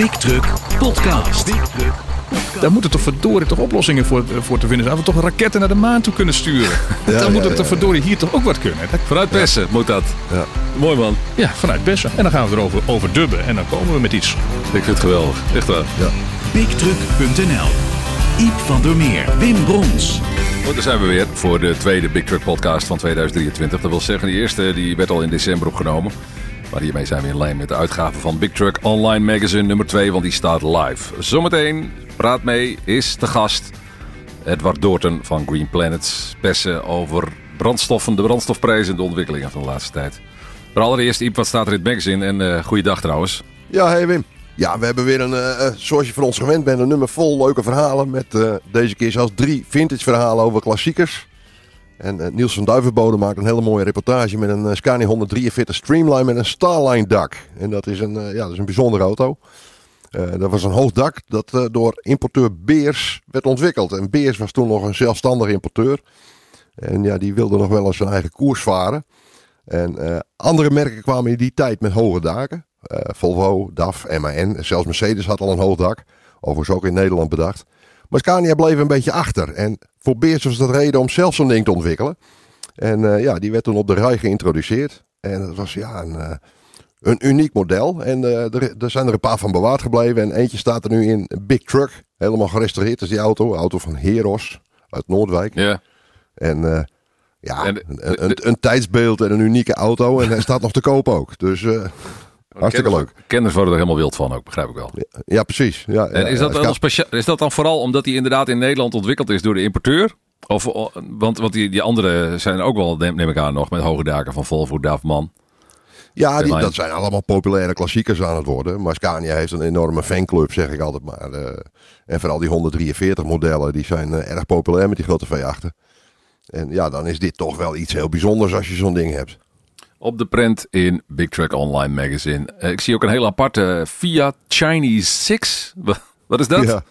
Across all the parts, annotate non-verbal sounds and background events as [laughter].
Big Truck Podcast. Big Truck. Daar moeten toch verdorie toch oplossingen voor, voor te vinden zijn. We toch raketten naar de maan toe kunnen sturen. [laughs] Dan ja, moet ja, toch verdorie hier toch ook wat kunnen. Dat- Vanuit Bessen moet dat. Ja. Mooi man. Ja, vanuit Bessen. En dan gaan we erover over dubben. En dan komen we met iets. Ik vind het geweldig. Echt waar. BigTruck.nl. Iep van der Meer, Wim Brons. Goed, daar zijn we weer voor de tweede Big Truck podcast van 2023. Dat wil zeggen, die eerste die werd al in december opgenomen. Maar hiermee zijn we in lijn met de uitgave van Big Truck Online Magazine nummer 2, want die staat live. Zometeen praat mee, is de gast Edward Doorten van Green Planets. Pessen over brandstoffen, de brandstofprijzen en de ontwikkelingen van de laatste tijd. Maar allereerst, Iep, wat staat er in het magazine? En eh goeiedag trouwens. Ja, hey Wim. Ja, we hebben weer een, eh, zoals je van ons gewend bent, een nummer vol leuke verhalen. Met deze keer zelfs drie vintage verhalen over klassiekers. En eh, Niels van Duivenbode maakt een hele mooie reportage met een eh, Scania 143 Streamline met een Starline dak. En dat is een, eh, ja, dat is een bijzondere auto. Dat was een hoog dak dat door importeur Beers werd ontwikkeld. En Beers was toen nog een zelfstandig importeur. En ja, die wilde nog wel eens zijn eigen koers varen. En andere merken kwamen in die tijd met hoge daken. Volvo, DAF, MAN, zelfs Mercedes had al een hoog dak. Overigens ook in Nederland bedacht. Maar Scania bleef een beetje achter. En voor Beers was dat reden om zelf zo'n ding te ontwikkelen. En eh, ja, die werd toen op de rij geïntroduceerd. En dat was ja een, eh, een uniek model. En eh, er, er zijn er een paar van bewaard gebleven. En eentje staat er nu in Big Truck. Helemaal gerestaureerd. Is die auto. Auto van Heros uit Noordwijk. Ja. En ja, En de- een, een, een tijdsbeeld en een unieke auto. En hij staat nog te koop ook. Dus hartstikke leuk. Kenners worden er helemaal wild van ook, begrijp ik wel. Ja, precies. Ja, En is dat, wel speciaal, is dat dan vooral omdat die inderdaad in Nederland ontwikkeld is door de importeur? Of, o- want, want die, die andere zijn ook wel, neem, neem ik aan, nog met hoge daken van Volvo, DAF, MAN. Ja, die, dat zijn allemaal populaire klassiekers aan het worden. Maar Scania heeft een enorme fanclub, zeg ik altijd maar. Eh, en vooral die 143 modellen, die zijn eh, erg populair met die grote V8'en. En ja, dan is dit toch wel iets heel bijzonders als je zo'n ding hebt. Op de print in Big Truck Online Magazine. Eh, ik zie ook een heel aparte Fiat Chinese 6. [laughs] Wa- Wat is dat?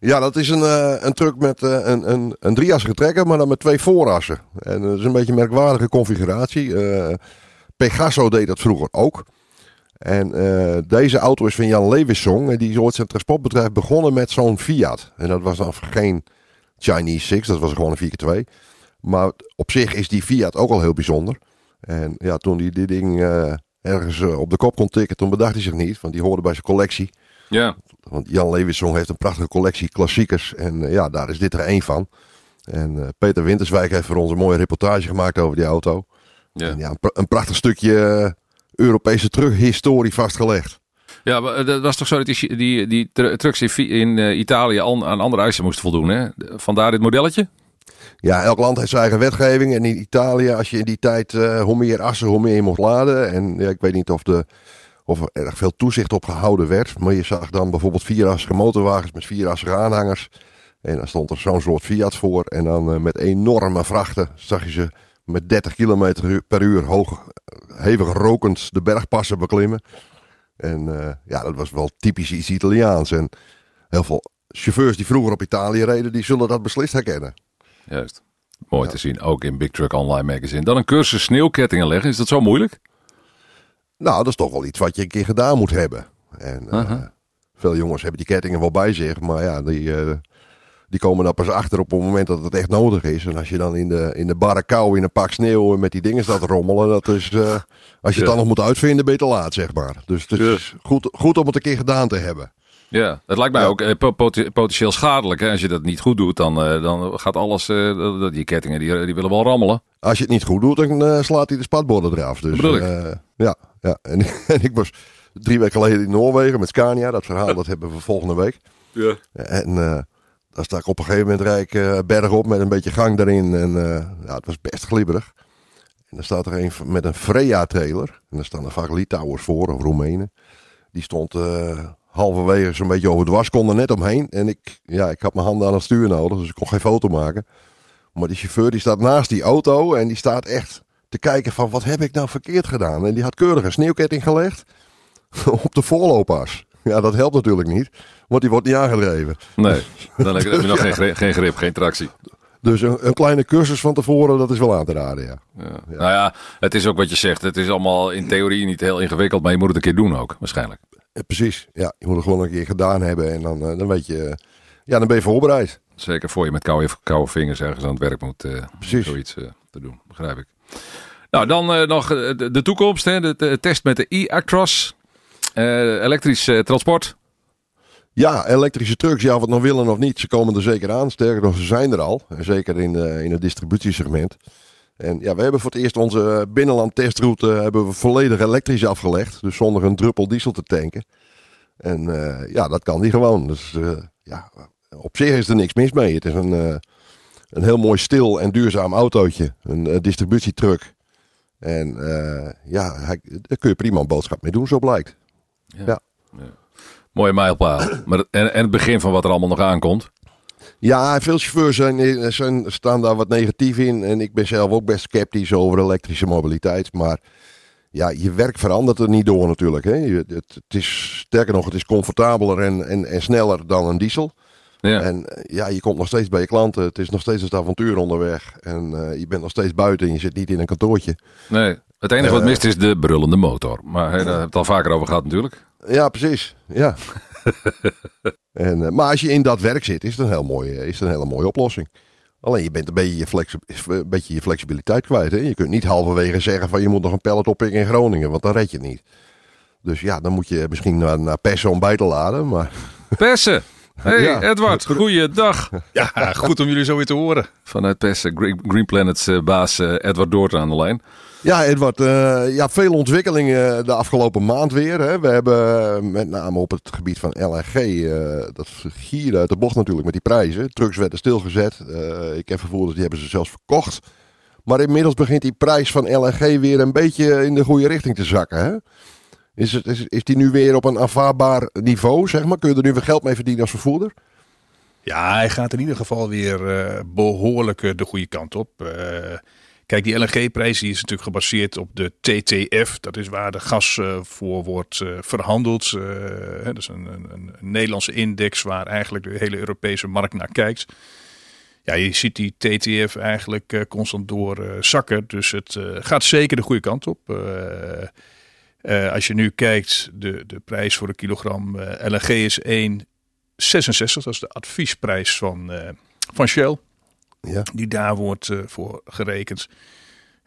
Ja. Dat is een, eh, een truck met eh, een, een, een trekker, maar dan met twee voorassen. En dat is een beetje een merkwaardige configuratie. Eh, Pegaso deed dat vroeger ook. En eh, deze auto is van Jan Lewissong. En die is ooit zijn transportbedrijf begonnen met zo'n Fiat. En dat was dan geen Chinese Six, dat was gewoon een 4x2. Maar op zich is die Fiat ook al heel bijzonder. En ja, toen hij dit ding eh, ergens eh, op de kop kon tikken, toen bedacht hij zich niet. Want die hoorde bij zijn collectie. Ja. Want Jan Lewitsong heeft een prachtige collectie klassiekers. En eh, ja, daar is dit er één van. En Peter Winterswijk heeft voor ons een mooie reportage gemaakt over die auto. Ja. En ja, een, pra- een prachtig stukje Europese terughistorie vastgelegd. Ja, maar dat was toch zo dat die, die, die tr- trucks in, Italië al aan andere eisen moesten voldoen, hè? Vandaar dit modelletje? Ja, elk land heeft zijn eigen wetgeving. En in Italië, als je in die tijd eh, hoe meer assen, hoe meer je mocht laden. En ja, ik weet niet of, de, of er erg veel toezicht op gehouden werd. Maar je zag dan bijvoorbeeld vierassige motorwagens met vierassige aanhangers. En dan stond er zo'n soort Fiat voor. En dan eh, met enorme vrachten zag je ze met 30 km per uur hoog, hevig rokend de bergpassen beklimmen. En eh, ja, dat was wel typisch iets Italiaans. En heel veel chauffeurs die vroeger op Italië reden, die zullen dat beslist herkennen. Juist. Mooi te zien, ook in Big Truck Online Magazine. Dan een cursus sneeuwkettingen leggen, is dat zo moeilijk? Nou, dat is toch wel iets wat je een keer gedaan moet hebben. En eh, Aha. veel jongens hebben die kettingen wel bij zich, maar ja, die, eh, die komen daar pas achter op het moment dat het echt nodig is. En als je dan in de, in de barre kou in een pak sneeuw met die dingen staat rommelen, dat is, eh, als je Ja. het dan nog moet uitvinden, te laat, zeg maar. Dus het is goed, goed om het een keer gedaan te hebben. Ja, het lijkt mij Ja. ook eh, po- pot- potentieel schadelijk. Hè? Als je dat niet goed doet, dan, eh, dan gaat alles, eh, die kettingen die, die willen wel rammelen. Als je het niet goed doet, dan slaat hij de spatborden eraf. Dus, Dat bedoel ik. ja, ja. [laughs] En, en ik was drie weken geleden in Noorwegen met Scania. Dat verhaal dat hebben we volgende week. Ja. En daar sta ik op een gegeven moment rijk berg op met een beetje gang erin. En ja, het was best glibberig. En dan staat er een met een Freya-trailer. En daar staan er vaak Litouwers voor, of Roemenen. Die stond halverwege zo'n beetje over kon er net omheen. En ik, ja, ik had mijn handen aan het stuur nodig, dus ik kon geen foto maken. Maar die chauffeur die staat naast die auto en die staat echt te kijken van wat heb ik nou verkeerd gedaan. En die had keurig een sneeuwketting gelegd [laughs] op de voorlopers. Ja, dat helpt natuurlijk niet, want die wordt niet aangedreven. Nee, dan heb je nog [laughs] geen, grip, geen grip, geen tractie. Dus een, een kleine cursus van tevoren, dat is wel aan te raden, ja. Ja. Nou ja, het is ook wat je zegt. Het is allemaal in theorie niet heel ingewikkeld, maar je moet het een keer doen ook, waarschijnlijk. Ja, precies. Ja, je moet het gewoon een keer gedaan hebben en dan, eh, dan weet je, eh, ja, dan ben je voorbereid. Zeker voor je met koude, koude vingers ergens aan het werk moet. eh, Precies. Zoiets eh, te doen, begrijp ik. Nou, dan eh, nog eh, de, de toekomst. Hè, de, de test met de e-Actros. Eh, elektrisch eh, transport. Ja, elektrische trucks, ja, of het nou willen of niet, ze komen er zeker aan. Sterker nog, ze zijn er al. Zeker in, in het distributiesegment. En ja, we hebben voor het eerst onze binnenland testroute hebben we volledig elektrisch afgelegd. Dus zonder een druppel diesel te tanken. En eh, ja, dat kan die gewoon. Dus eh, ja, op zich is er niks mis mee. Het is een, eh, een heel mooi stil en duurzaam autootje. Een eh, distributietruck. En eh, ja, hij, daar kun je prima een boodschap mee doen, zo blijkt. Mooie mijlpaal. maar, en, en het begin van wat er allemaal nog aankomt. Ja, veel chauffeurs zijn, zijn, staan daar wat negatief in. En ik ben zelf ook best sceptisch over elektrische mobiliteit. Maar ja, je werk verandert er niet door natuurlijk. Hè. Het, het is, sterker nog, het is comfortabeler en, en, en sneller dan een diesel. Ja. En eh, ja, je komt nog steeds bij je klanten. Het is nog steeds het avontuur onderweg. En eh, je bent nog steeds buiten en je zit niet in een kantoortje. Nee, het enige wat Eh. mist is de brullende motor. Maar daar hebben we het al vaker over gehad natuurlijk. Ja, precies. Ja. [laughs] en, eh, maar als je in dat werk zit, is het een, heel mooie, is het een hele mooie oplossing. Alleen je bent een beetje je, flexi- een beetje je flexibiliteit kwijt. Hè? Je kunt niet halverwege zeggen van je moet nog een pallet oppikken in Groningen, want dan red je het niet. Dus ja, dan moet je misschien naar, naar Persen om bij te laden. Maar [laughs] Persen. Hey Ja. Edward, goeiedag. Ja, goed om jullie zo weer te horen. Vanuit Persen, Green, Planet's eh, baas eh, Edward Doort aan de lijn. Ja, Edward, eh, ja, veel ontwikkelingen de afgelopen maand weer. Hè? We hebben eh, met name op het gebied van LNG, eh, dat gierde uit de bocht natuurlijk met die prijzen. Trucks werden stilgezet. Ik heb vervoerders, die hebben ze zelfs verkocht. Maar inmiddels begint die prijs van LNG weer een beetje in de goede richting te zakken. Hè? Is, het, is, is die nu weer op een aanvaardbaar niveau, zeg maar? Kun je er nu weer geld mee verdienen als vervoerder? Ja, hij gaat in ieder geval weer eh, behoorlijk eh, de goede kant op. Kijk, die LNG-prijs is natuurlijk gebaseerd op de TTF. Dat is waar de gas eh, voor wordt eh, verhandeld. Eh, dat is een, een, een Nederlandse index waar eigenlijk de hele Europese markt naar kijkt. Ja, je ziet die TTF eigenlijk constant door zakken. Dus het gaat zeker de goede kant op. Als je nu kijkt, de, de prijs voor een kilogram LNG is 1 66, dat is de adviesprijs van, van Shell, Ja. die daar wordt eh, voor gerekend.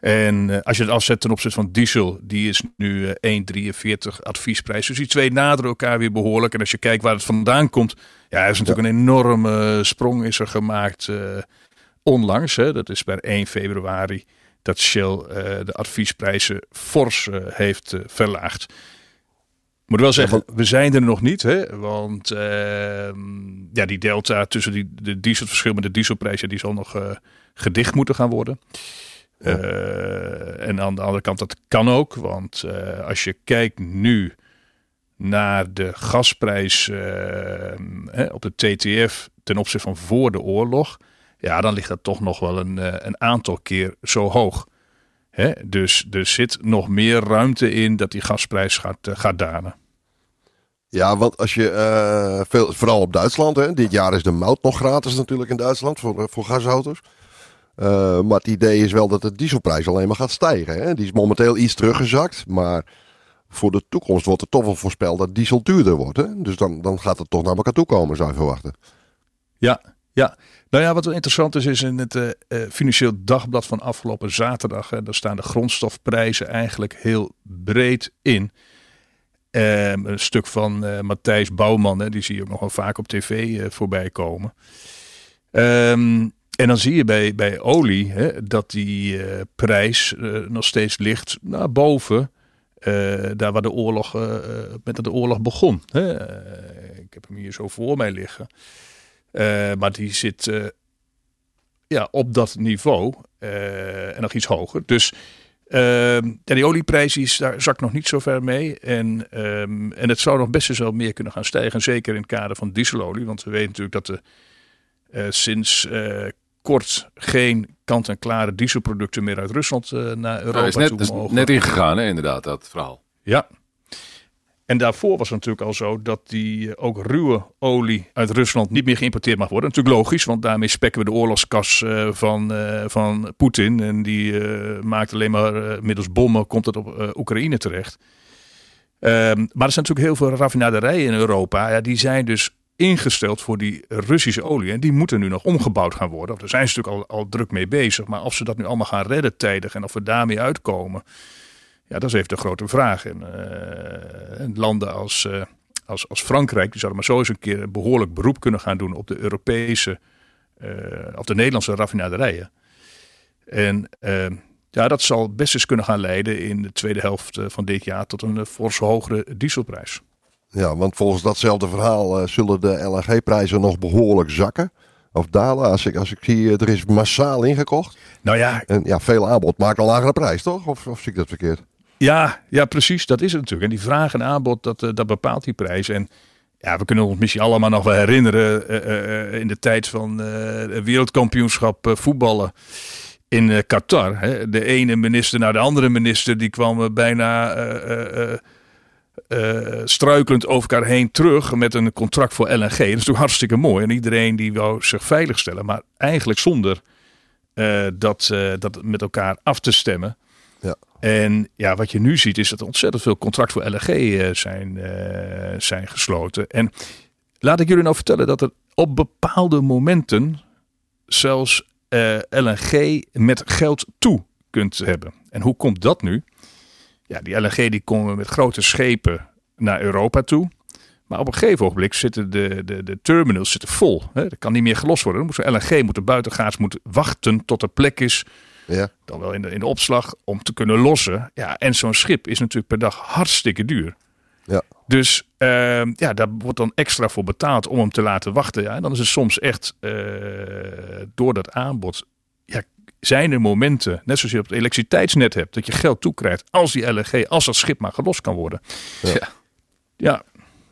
En eh, als je het afzet ten opzichte van diesel, die is nu eh 1,43 adviesprijs. Dus die twee naderen elkaar weer behoorlijk. En als je kijkt waar het vandaan komt, ja, er is natuurlijk een enorme sprong is er gemaakt onlangs. Hè. Dat is per 1 februari dat Shell de adviesprijzen fors heeft verlaagd. Ik moet wel zeggen, we zijn er nog niet. Hè? Want ehm, ja, die delta tussen die, de diesel, het verschil met de dieselprijzen, die zal nog eh, gedicht moeten gaan worden. Eh, en aan de andere kant, dat kan ook. Want eh, als je kijkt nu naar de gasprijs eh, hè, op de TTF ten opzichte van voor de oorlog. Ja, dan ligt dat toch nog wel een, een aantal keer zo hoog. Hè? Dus er zit nog meer ruimte in dat die gasprijs gaat, eh, gaat dalen. Ja, want als je, eh, veel, vooral op Duitsland, hè, dit jaar is de mout nog gratis natuurlijk in Duitsland voor, voor gasauto's. Eh, maar het idee is wel dat de dieselprijs alleen maar gaat stijgen. Hè. Die is momenteel iets teruggezakt, maar voor de toekomst wordt er toch wel voorspeld dat diesel duurder wordt. Hè. Dus dan, dan gaat het toch naar elkaar toe komen, zou je verwachten. Ja, ja. Nou ja, wat wel interessant is, is in het eh, eh, Financieel Dagblad van afgelopen zaterdag. Hè, daar staan de grondstofprijzen eigenlijk heel breed in. Ehm, een stuk van eh, Matthijs Bouwman, hè, die zie je ook nog wel vaak op tv eh, voorbij komen. Ehm, en dan zie je bij, bij olie hè, dat die prijs nog steeds ligt naar boven. daar waar de oorlog, eh, met de oorlog begon. Hè. Ik heb hem hier zo voor mij liggen. Eh, maar die zit eh, ja, op dat niveau eh, en nog iets hoger. Dus ehm, ja, die olieprijs die is, daar zakt nog niet zo ver mee. En, ehm, en het zou nog best eens wel meer kunnen gaan stijgen. Zeker in het kader van dieselolie. Want we weten natuurlijk dat er sinds kort geen kant-en-klare dieselproducten meer uit Rusland naar Europa Hij is net, toe is mogen. net ingegaan, hè, inderdaad, dat verhaal. Ja. En daarvoor was het natuurlijk al zo dat die eh, ook ruwe olie uit Rusland niet meer geïmporteerd mag worden. Natuurlijk logisch, want daarmee spekken we de oorlogskas eh, van, eh, van Poetin. En die maakt alleen maar middels bommen komt het op Oekraïne terecht. Ehm, maar er zijn natuurlijk heel veel raffinaderijen in Europa. Ja, die zijn dus ingesteld voor die Russische olie. En die moeten nu nog omgebouwd gaan worden. Daar zijn ze natuurlijk al, al druk mee bezig. Maar of ze dat nu allemaal gaan redden tijdig en of we daarmee uitkomen. Ja, dat is even de grote vraag. En, uh, landen als, uh, als, als Frankrijk, die zouden maar zo eens een keer een behoorlijk beroep kunnen gaan doen op de Europese, uh, op de Nederlandse raffinaderijen. En ja, dat zal best eens kunnen gaan leiden in de tweede helft van dit jaar tot een fors hogere dieselprijs. Ja, want volgens datzelfde verhaal zullen de LNG-prijzen nog behoorlijk zakken of dalen. Als ik, als ik zie, er is massaal ingekocht. Nou ja. En ja, veel aanbod maakt een lagere prijs, toch? Of, of zie ik dat verkeerd? Ja, ja, precies. Dat is het natuurlijk. En die vraag en aanbod, dat, dat bepaalt die prijs. En ja, we kunnen ons misschien allemaal nog wel herinneren uh, uh, in de tijd van het wereldkampioenschap voetballen in Qatar. Hè? De ene minister naar de andere minister, die kwam bijna struikelend over elkaar heen terug met een contract voor LNG. Dat is natuurlijk hartstikke mooi. En iedereen die wou zich veiligstellen, maar eigenlijk zonder dat, dat met elkaar af te stemmen. Ja. En ja, wat je nu ziet is dat er ontzettend veel contracten voor LNG uh, zijn, uh, zijn gesloten. En laat ik jullie nou vertellen dat er op bepaalde momenten zelfs uh, LNG met geld toe kunt hebben. En hoe komt dat nu? Ja, die LNG die komen met grote schepen naar Europa toe. Maar op een gegeven ogenblik zitten de, de, de terminals zitten vol. Hè? Dat kan niet meer gelost worden. Dan moet zo'n LNG moet buitengaats moet wachten tot er plek is ja. Dan wel in de, in de opslag om te kunnen lossen. Ja, en zo'n schip is natuurlijk per dag hartstikke duur. Ja. Dus uh, ja, daar wordt dan extra voor betaald om hem te laten wachten. Ja. En dan is het soms echt uh, door dat aanbod. Ja, zijn er momenten, net zoals je op het elektriciteitsnet hebt, dat je geld toekrijgt als die LNG, als dat schip maar gelost kan worden. Ja. ja. ja.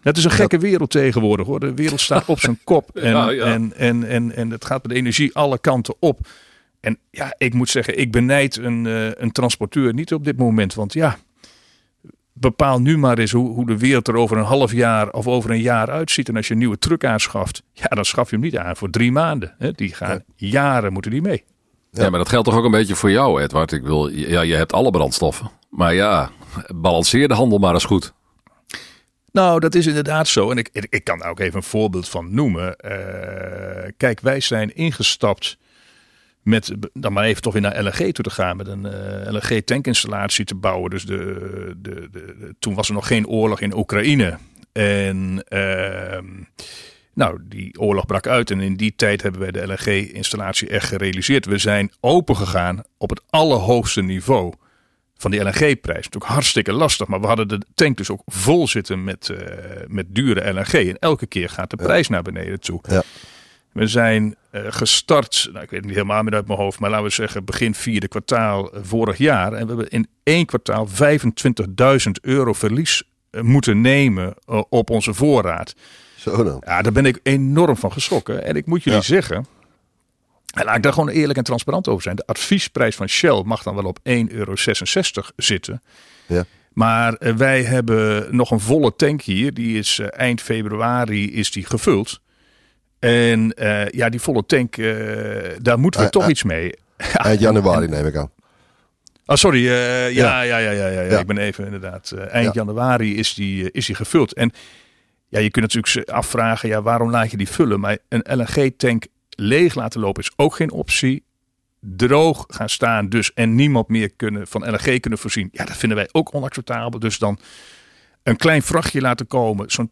Het is een gekke wereld tegenwoordig hoor. De wereld staat op zijn kop. [laughs] En, Ja, ja. en, en, en, en het gaat met de energie alle kanten op. En ja, ik moet zeggen, ik benijd een, eh, een transporteur niet op dit moment. Want ja, bepaal nu maar eens hoe, hoe de wereld er over een half jaar of over een jaar uitziet. En als je een nieuwe truck aanschaft, ja, dan schaf je hem niet aan voor drie maanden. Hè. Die gaan jaren moeten die mee. Ja. maar dat geldt toch ook een beetje voor jou, Edward. Ik wil, ja, je hebt alle brandstoffen. Maar ja, balanceer de handel maar eens goed. Nou, dat is inderdaad zo. En ik, ik, ik kan daar ook even een voorbeeld van noemen. Uh, kijk, wij zijn ingestapt met dan maar even toch weer naar LNG toe te gaan. Met een uh, LNG tankinstallatie te bouwen. Dus de, de, de, toen was er nog geen oorlog in Oekraïne. En uh, nou, die oorlog brak uit. En in die tijd hebben wij de LNG-installatie echt gerealiseerd. We zijn open gegaan op het allerhoogste niveau van die LNG-prijs. Natuurlijk hartstikke lastig. Maar we hadden de tank dus ook vol zitten met, uh, met dure LNG. En elke keer gaat de prijs ja. naar beneden toe. Ja. We zijn gestart, nou, ik weet het niet helemaal meer uit mijn hoofd, maar laten we zeggen begin vierde kwartaal vorig jaar. En we hebben in één kwartaal 25.000 euro verlies uh, moeten nemen op onze voorraad. Zo dan. Ja, daar ben ik enorm van geschrokken. En ik moet jullie ja. zeggen, en laat ik daar gewoon eerlijk en transparant over zijn. De adviesprijs van Shell mag dan wel op 1,66 euro zitten. Ja. Maar wij hebben nog een volle tank hier. Die is eind februari is die gevuld. En uh, ja, die volle tank, uh, daar moeten we Uh, toch iets mee. [laughs] Eind januari neem ik aan. Oh, sorry. Ja, ja, ja, ja, ja, ja, Ik ben even inderdaad. Eind Ja. januari is die, is die gevuld. En ja, je kunt natuurlijk afvragen, ja, waarom laat je die vullen? Maar een LNG-tank leeg laten lopen is ook geen optie. Droog gaan staan dus en niemand meer kunnen, van LNG kunnen voorzien. Ja, dat vinden wij ook onacceptabel. Dus dan een klein vrachtje laten komen. Zo'n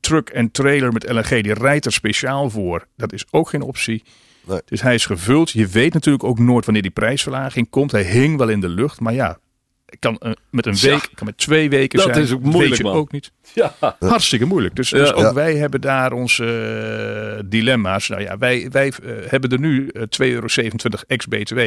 truck en trailer met LNG, die rijdt er speciaal voor. Dat is ook geen optie. Nee. Dus hij is gevuld. Je weet natuurlijk ook nooit wanneer die prijsverlaging komt. Hij hing wel in de lucht. Maar ja, kan uh, met een Ja. week, kan met twee weken Dat zijn. is ook moeilijk, weet je man. ook niet. Ja. Hartstikke moeilijk. Dus, Ja. dus ook wij hebben daar onze eh, dilemma's. Nou ja, wij, wij eh, hebben er nu eh, 2,27 euro ex-BTW.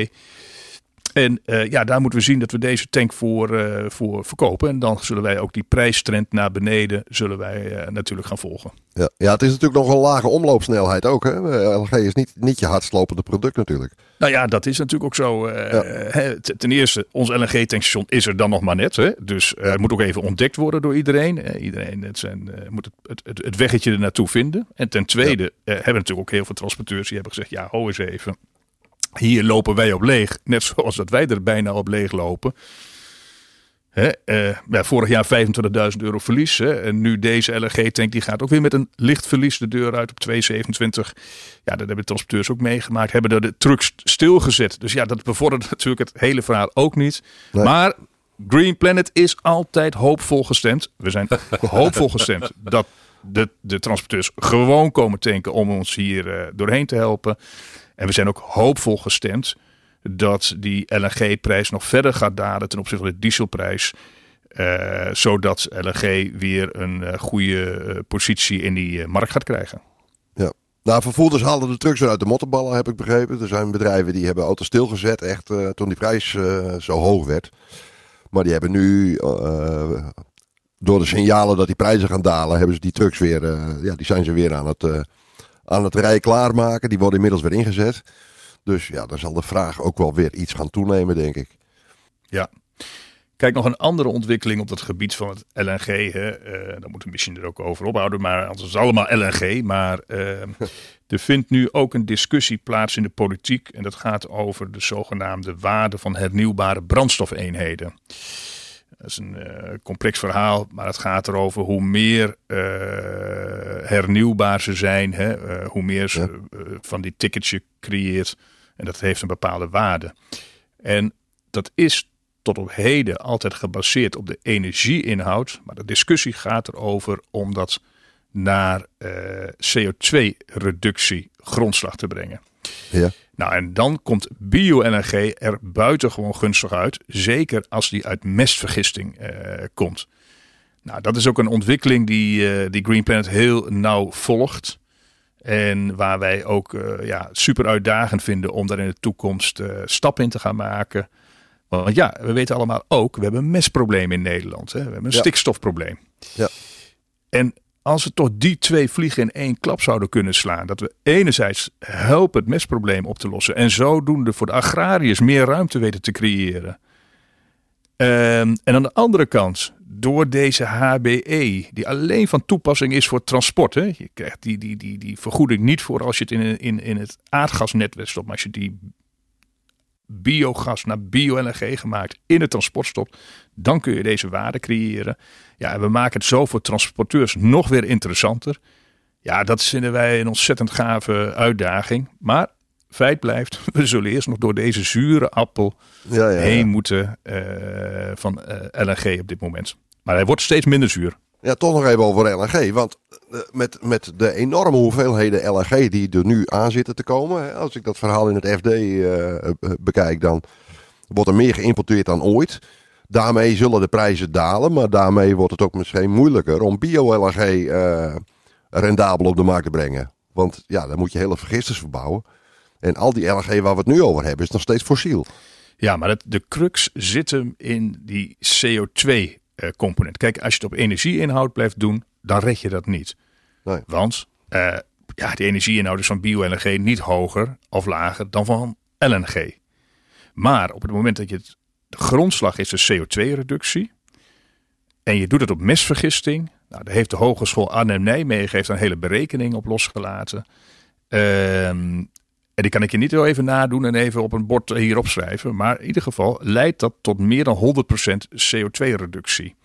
En eh, ja, daar moeten we zien dat we deze tank voor, eh, voor verkopen. En dan zullen wij ook die prijstrend naar beneden zullen wij, eh, natuurlijk gaan volgen. Ja. ja, het is natuurlijk nog een lage omloopsnelheid ook. Hè? LNG is niet, niet je hardslopende product natuurlijk. Nou ja, dat is natuurlijk ook zo. ten eerste, ons LNG-tankstation is er dan nog maar net. Hè? Dus het moet ook even ontdekt worden door iedereen. Iedereen het zijn, moet het, het, het, weggetje er naartoe vinden. En ten tweede eh, hebben natuurlijk ook heel veel transporteurs die hebben gezegd... ja, ho eens even, hier lopen wij op leeg. Net zoals dat wij er bijna op leeg lopen. Hè, eh, ja, vorig jaar 25.000 euro verlies. Hè, en nu deze LNG-tank die gaat ook weer met een licht verlies de deur uit op 2,27. Ja, dat hebben de transporteurs ook meegemaakt. Hebben er de trucks stilgezet. Dus ja, dat bevordert [laughs] natuurlijk het hele verhaal ook niet. Nee. Maar Green Planet is altijd hoopvol gestemd. We zijn [laughs] hoopvol gestemd dat de, de transporteurs gewoon komen tanken om ons hier eh, doorheen te helpen. En we zijn ook hoopvol gestemd dat die LNG-prijs nog verder gaat dalen ten opzichte van de dieselprijs. eh, zodat LNG weer een eh, goede eh, positie in die markt gaat krijgen. Ja. Nou, vervoerders halen de trucks uit de mottenballen, heb ik begrepen. Er zijn bedrijven die hebben auto's stilgezet, echt toen die prijs zo hoog werd. Maar die hebben nu, door de signalen dat die prijzen gaan dalen, hebben ze die trucks weer, ja, die zijn ze weer aan het, aan het rij klaarmaken. Die worden inmiddels weer ingezet. Dus ja, dan zal de vraag ook wel weer iets gaan toenemen, denk ik. Ja. Kijk, nog een andere ontwikkeling op het gebied van het LNG. Hè. eh daar moeten we misschien er ook over ophouden, maar anders is allemaal LNG. Maar eh, [laughs] er vindt nu ook een discussie plaats in de politiek. En dat gaat over de zogenaamde waarde van hernieuwbare brandstofeenheden. Dat is een eh, complex verhaal, maar het gaat erover hoe meer eh, hernieuwbaar ze zijn, hè, eh, hoe meer ze Ja. van die ticketje creëert. En dat heeft een bepaalde waarde. En dat is tot op heden altijd gebaseerd op de energieinhoud. Maar de discussie gaat erover om dat naar eh, CO2-reductie grondslag te brengen. Ja. Nou, en dan komt bio-LNG er buitengewoon gunstig uit. Zeker als die uit mestvergisting eh, komt. Nou, dat is ook een ontwikkeling die, eh, die Green Planet heel nauw volgt. En waar wij ook eh, ja, super uitdagend vinden om daar in de toekomst eh stappen in te gaan maken. Want ja, we weten allemaal ook, we hebben een mestprobleem in Nederland. Hè? We hebben een Ja. stikstofprobleem. Ja. En als we toch die twee vliegen in één klap zouden kunnen slaan. Dat we enerzijds helpen het mestprobleem op te lossen. En zodoende voor de agrariërs meer ruimte weten te creëren. Ehm, en aan de andere kant, door deze HBE, die alleen van toepassing is voor transport. Hè? Je krijgt die, die, die, die vergoeding niet voor als je het in, in, in het aardgasnetwerk stopt. Maar als je die biogas naar bio-LNG gemaakt in het transport stopt, dan kun je deze waarde creëren. Ja, en we maken het zo voor transporteurs nog weer interessanter. Ja, dat vinden wij een ontzettend gave uitdaging. Maar feit blijft, [laughs] we zullen eerst nog door deze zure appel Ja, ja, ja. heen moeten eh, van eh, LNG op dit moment. Maar hij wordt steeds minder zuur. Ja, toch nog even over LNG. Want eh, met, met de enorme hoeveelheden LNG die er nu aan zitten te komen. Als ik dat verhaal in het FD eh, eh, bekijk, dan wordt er meer geïmporteerd dan ooit. Daarmee zullen de prijzen dalen. Maar daarmee wordt het ook misschien moeilijker om bio-LNG rendabel op de markt te brengen. Want ja, dan moet je hele vergisters verbouwen. En al die LNG waar we het nu over hebben, is nog steeds fossiel. Ja, maar het, de crux zit hem in die CO2-component. Kijk, als je het op energieinhoud blijft doen, dan red je dat niet. Nee. Want eh, ja, de energieinhoud is van bio-LNG niet hoger of lager dan van LNG. Maar op het moment dat je het, de grondslag is de CO2-reductie en je doet het op mestvergisting, nou, daar heeft de Hogeschool Arnhem-Nijmegen heeft een hele berekening op losgelaten. Ehm, en die kan ik je niet heel even nadoen en even op een bord hier opschrijven. Maar in ieder geval leidt dat tot meer dan 100% CO2-reductie.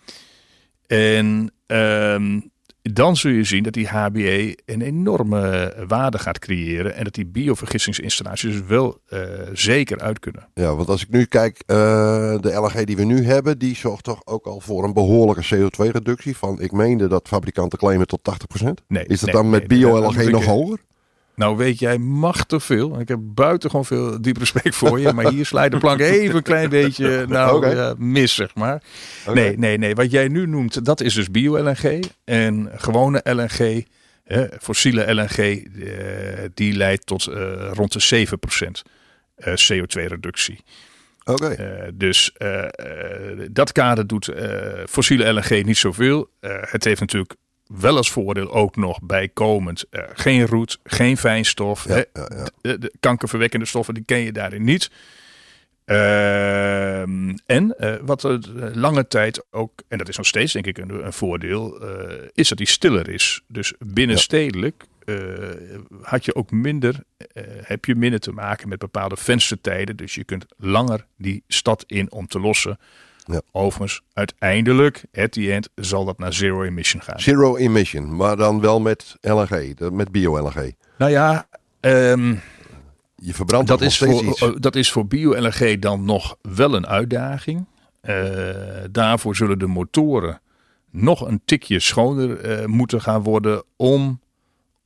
En ehm, dan zul je zien dat die HBE een enorme waarde gaat creëren. En dat die biovergissingsinstallaties dus wel eh, zeker uit kunnen. Ja, want als ik nu kijk, eh, de LNG die we nu hebben, die zorgt toch ook al voor een behoorlijke CO2-reductie van, ik meende dat fabrikanten claimen tot 80%. Nee, Is dat nee, dan met nee, bio-LNG nog hoger? Nou weet jij machtig veel. Ik heb buitengewoon veel diep respect voor je. Maar hier slijt de plank even een klein beetje [laughs] nou, mis, zeg maar. Nee, nee, nee. Wat jij nu noemt, dat is dus bio-LNG. En gewone LNG, fossiele LNG, eh, die leidt tot eh, rond de 7% eh, CO2-reductie. Oké. Dus dat kader doet fossiele LNG niet zoveel. Het heeft natuurlijk wel als voordeel ook nog bijkomend eh, geen roet, geen fijnstof. Ja, hè. ja, ja. De, de kankerverwekkende stoffen die ken je daarin niet. Ehm, en eh, wat er lange tijd ook, en dat is nog steeds denk ik een, een voordeel, eh, is dat die stiller is. Dus binnenstedelijk eh, had je ook minder, eh, heb je minder te maken met bepaalde venstertijden. Dus je kunt langer die stad in om te lossen. Ja. Overigens, uiteindelijk, at the end, zal dat naar zero emission gaan. Zero emission, maar dan wel met LNG, met bio-LNG. Nou ja, ehm, Je verbrandt dat, is voor, iets. eh, dat is voor bio-LNG dan nog wel een uitdaging. Eh, daarvoor zullen de motoren nog een tikje schoner eh, moeten gaan worden om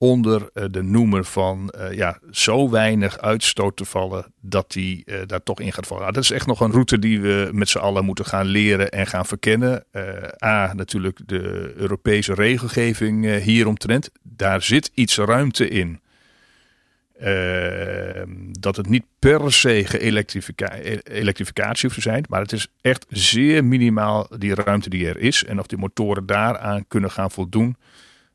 onder eh, de noemer van eh, ja, zo weinig uitstoot te vallen dat die eh, daar toch in gaat vallen. Nou, dat is echt nog een route die we met z'n allen moeten gaan leren en gaan verkennen. A, natuurlijk de Europese regelgeving hieromtrent. Daar zit iets ruimte in. Dat het niet per se geëlektrifica- elektrificatie hoeft te zijn. Maar het is echt zeer minimaal die ruimte die er is. En of die motoren daaraan kunnen gaan voldoen.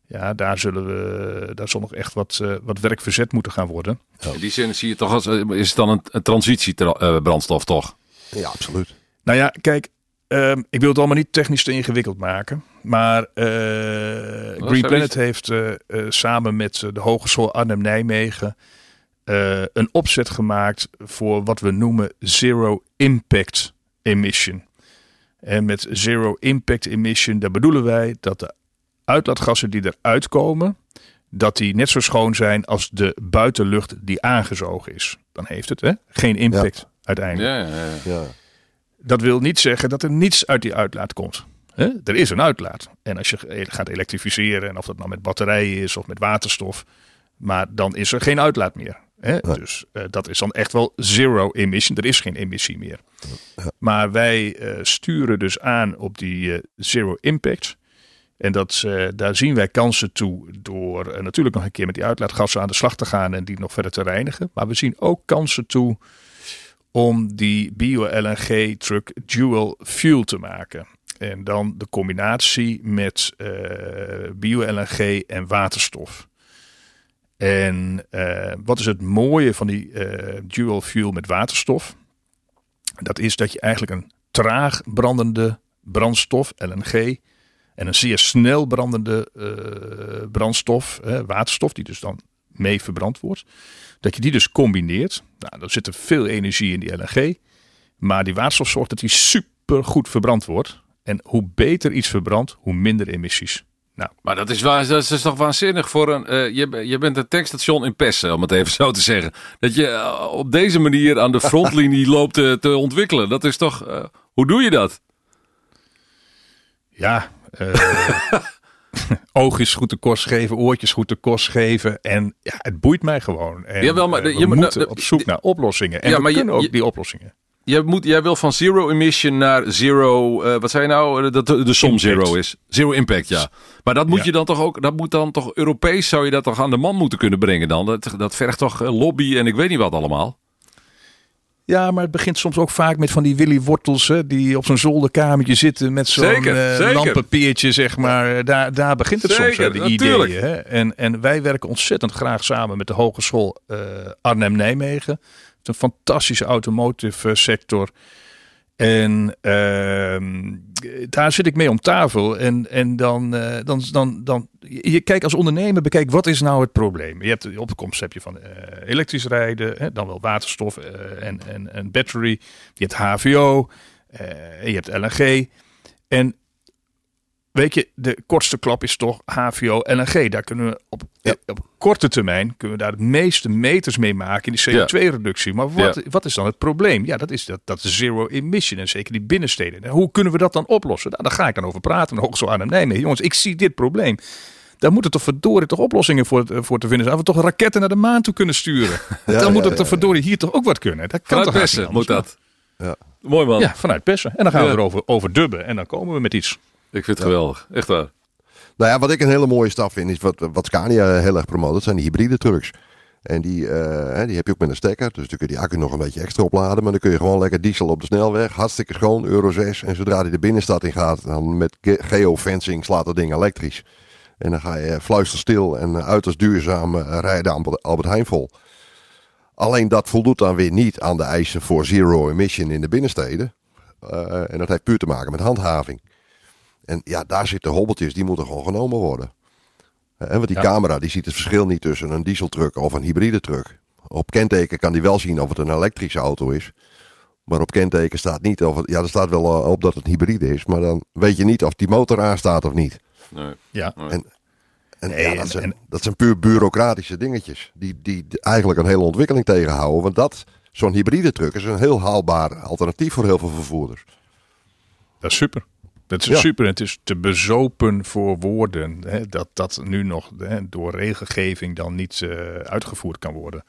Ja, daar, zullen we, daar zal nog echt wat, eh, wat werk verzet moeten gaan worden. In die zin zie je toch als, eh, is het dan een, een transitiebrandstof toch? Ja, absoluut. Nou ja, kijk, ehm, ik wil het allemaal niet technisch te ingewikkeld maken. Maar eh, Green. Planet heeft eh, eh, samen met eh, de Hogeschool Arnhem-Nijmegen eh, een opzet gemaakt voor wat we noemen Zero Impact Emission. En met Zero Impact Emission, daar bedoelen wij dat de uitlaatgassen die eruit komen, dat die net zo schoon zijn als de buitenlucht die aangezogen is. Dan heeft het hè? geen impact uiteindelijk. Ja, ja, ja. Ja. Dat wil niet zeggen dat er niets uit die uitlaat komt. Hè? Er is een uitlaat. En als je gaat elektrificeren, en of dat nou met batterijen is of met waterstof, maar dan is er geen uitlaat meer. Hè? Dus eh, dat is dan echt wel zero emission. Er is geen emissie meer. Maar wij eh, sturen dus aan op die eh, zero impact. En dat, daar zien wij kansen toe door eh, natuurlijk nog een keer met die uitlaatgassen aan de slag te gaan en die nog verder te reinigen. Maar we zien ook kansen toe om die bio-LNG-truck dual fuel te maken. En dan de combinatie met eh, bio-LNG en waterstof. En eh, wat is het mooie van die dual fuel met waterstof? Dat is dat je eigenlijk een traag brandende brandstof, LNG, en een zeer snel brandende eh, brandstof, waterstof, die dus dan mee verbrand wordt. Dat je die dus combineert. Nou, er zit er veel energie in die LNG. Maar die waterstof zorgt dat die super goed verbrand wordt. En hoe beter iets verbrandt, hoe minder emissies. Nou, Maar dat is, waar, dat is toch waanzinnig voor een. eh, je, je bent een tankstation in Pessen, om het even zo te zeggen. Dat je eh, op deze manier aan de frontlinie [laughs] loopt te, te ontwikkelen. Dat is toch. hoe doe je dat? ja, [laughs] oogjes goed de kost geven, oortjes goed de kost geven. En ja, het boeit mij gewoon. En, Jawel, maar eh, de- we je moet- moeten nou, op zoek de- naar oplossingen. En Ja, we maar je- kunnen ook die oplossingen. Jij, moet, jij wil van zero emission naar zero. eh, wat zei je nou? Dat de, de som Impact. zero is. Zero impact, ja. Maar dat moet Ja. je dan toch ook. Dat moet dan toch Europees zou je dat toch aan de man moeten kunnen brengen dan? Dat, dat vergt toch eh, lobby en ik weet niet wat allemaal. Ja, maar het begint soms ook vaak met van die Willy Wortels, hè, die op zo'n zolderkamertje zitten met zo'n lampenpeertje, zeg maar. Daar, daar begint het soms, hè, de natuurlijk. ideeën. Hè. En, en wij werken ontzettend graag samen met de Hogeschool eh, Arnhem-Nijmegen. Het is een fantastische automotive eh, sector. En ehm, daar zit ik mee om tafel. En, en dan, eh, dan, dan, dan, je kijkt als ondernemer, bekijk wat is nou het probleem. Je hebt de opkomst heb je van eh, elektrisch rijden, hè, dan wel waterstof eh, en, en, en battery. Je hebt HVO, je hebt LNG. En weet je, de kortste klap is toch HVO, LNG. Daar kunnen we op, Ja. op korte termijn kunnen we daar de meeste meters mee maken in die CO2-reductie. Maar wat, Ja. wat is dan het probleem? Ja, dat is dat, dat zero emission en zeker die binnensteden. En hoe kunnen we dat dan oplossen? Nou, daar ga ik dan over praten. Nog zo aan hem Nijmegen. Jongens, ik zie dit probleem. Daar moeten toch verdorie toch oplossingen voor, voor te vinden zijn. We toch raketten naar de maan toe kunnen sturen. [laughs] Ja, dan moet ja, het toch ja, verdorie hier toch ook wat kunnen. Dat kan Vanuit toch Pessen moet dat. Ja. Mooi man. Ja, vanuit Pessen. En dan gaan Ja. we erover over dubben. En dan komen we met iets. Ik vind het geweldig. Echt waar. Nou ja, wat ik een hele mooie stap vind, is wat, wat Scania heel erg promoot. Dat zijn die hybride trucks. En die, eh, die heb je ook met een stekker. Dus dan kun je die accu nog een beetje extra opladen. Maar dan kun je gewoon lekker diesel op de snelweg. Hartstikke schoon, Euro 6. En zodra die de binnenstad in gaat, dan met ge- geofencing slaat dat ding elektrisch. En dan ga je fluisterstil en uiterst duurzaam eh, rijden aan Albert- Albert Heijn vol. Alleen dat voldoet dan weer niet aan de eisen voor zero emission in de binnensteden. Eh, en dat heeft puur te maken met handhaving. En ja, daar zitten hobbeltjes, die moeten gewoon genomen worden. Eh, want die Ja. camera die ziet het verschil niet tussen een dieseltruck of een hybride truck. Op kenteken kan die wel zien of het een elektrische auto is. Maar op kenteken staat niet of het, ja, er staat wel eh, op dat het hybride is, maar dan weet je niet of die motor aanstaat of niet. Nee. Ja. En, en Nee, ja, en- dat, zijn, en- dat zijn puur bureaucratische dingetjes. Die, die eigenlijk een hele ontwikkeling tegenhouden. Want dat, zo'n hybride truck is een heel haalbaar alternatief voor heel veel vervoerders. Dat is super. Dat is Ja. super. Het is te bezopen voor woorden hè, dat dat nu nog hè, door regelgeving dan niet eh, uitgevoerd kan worden.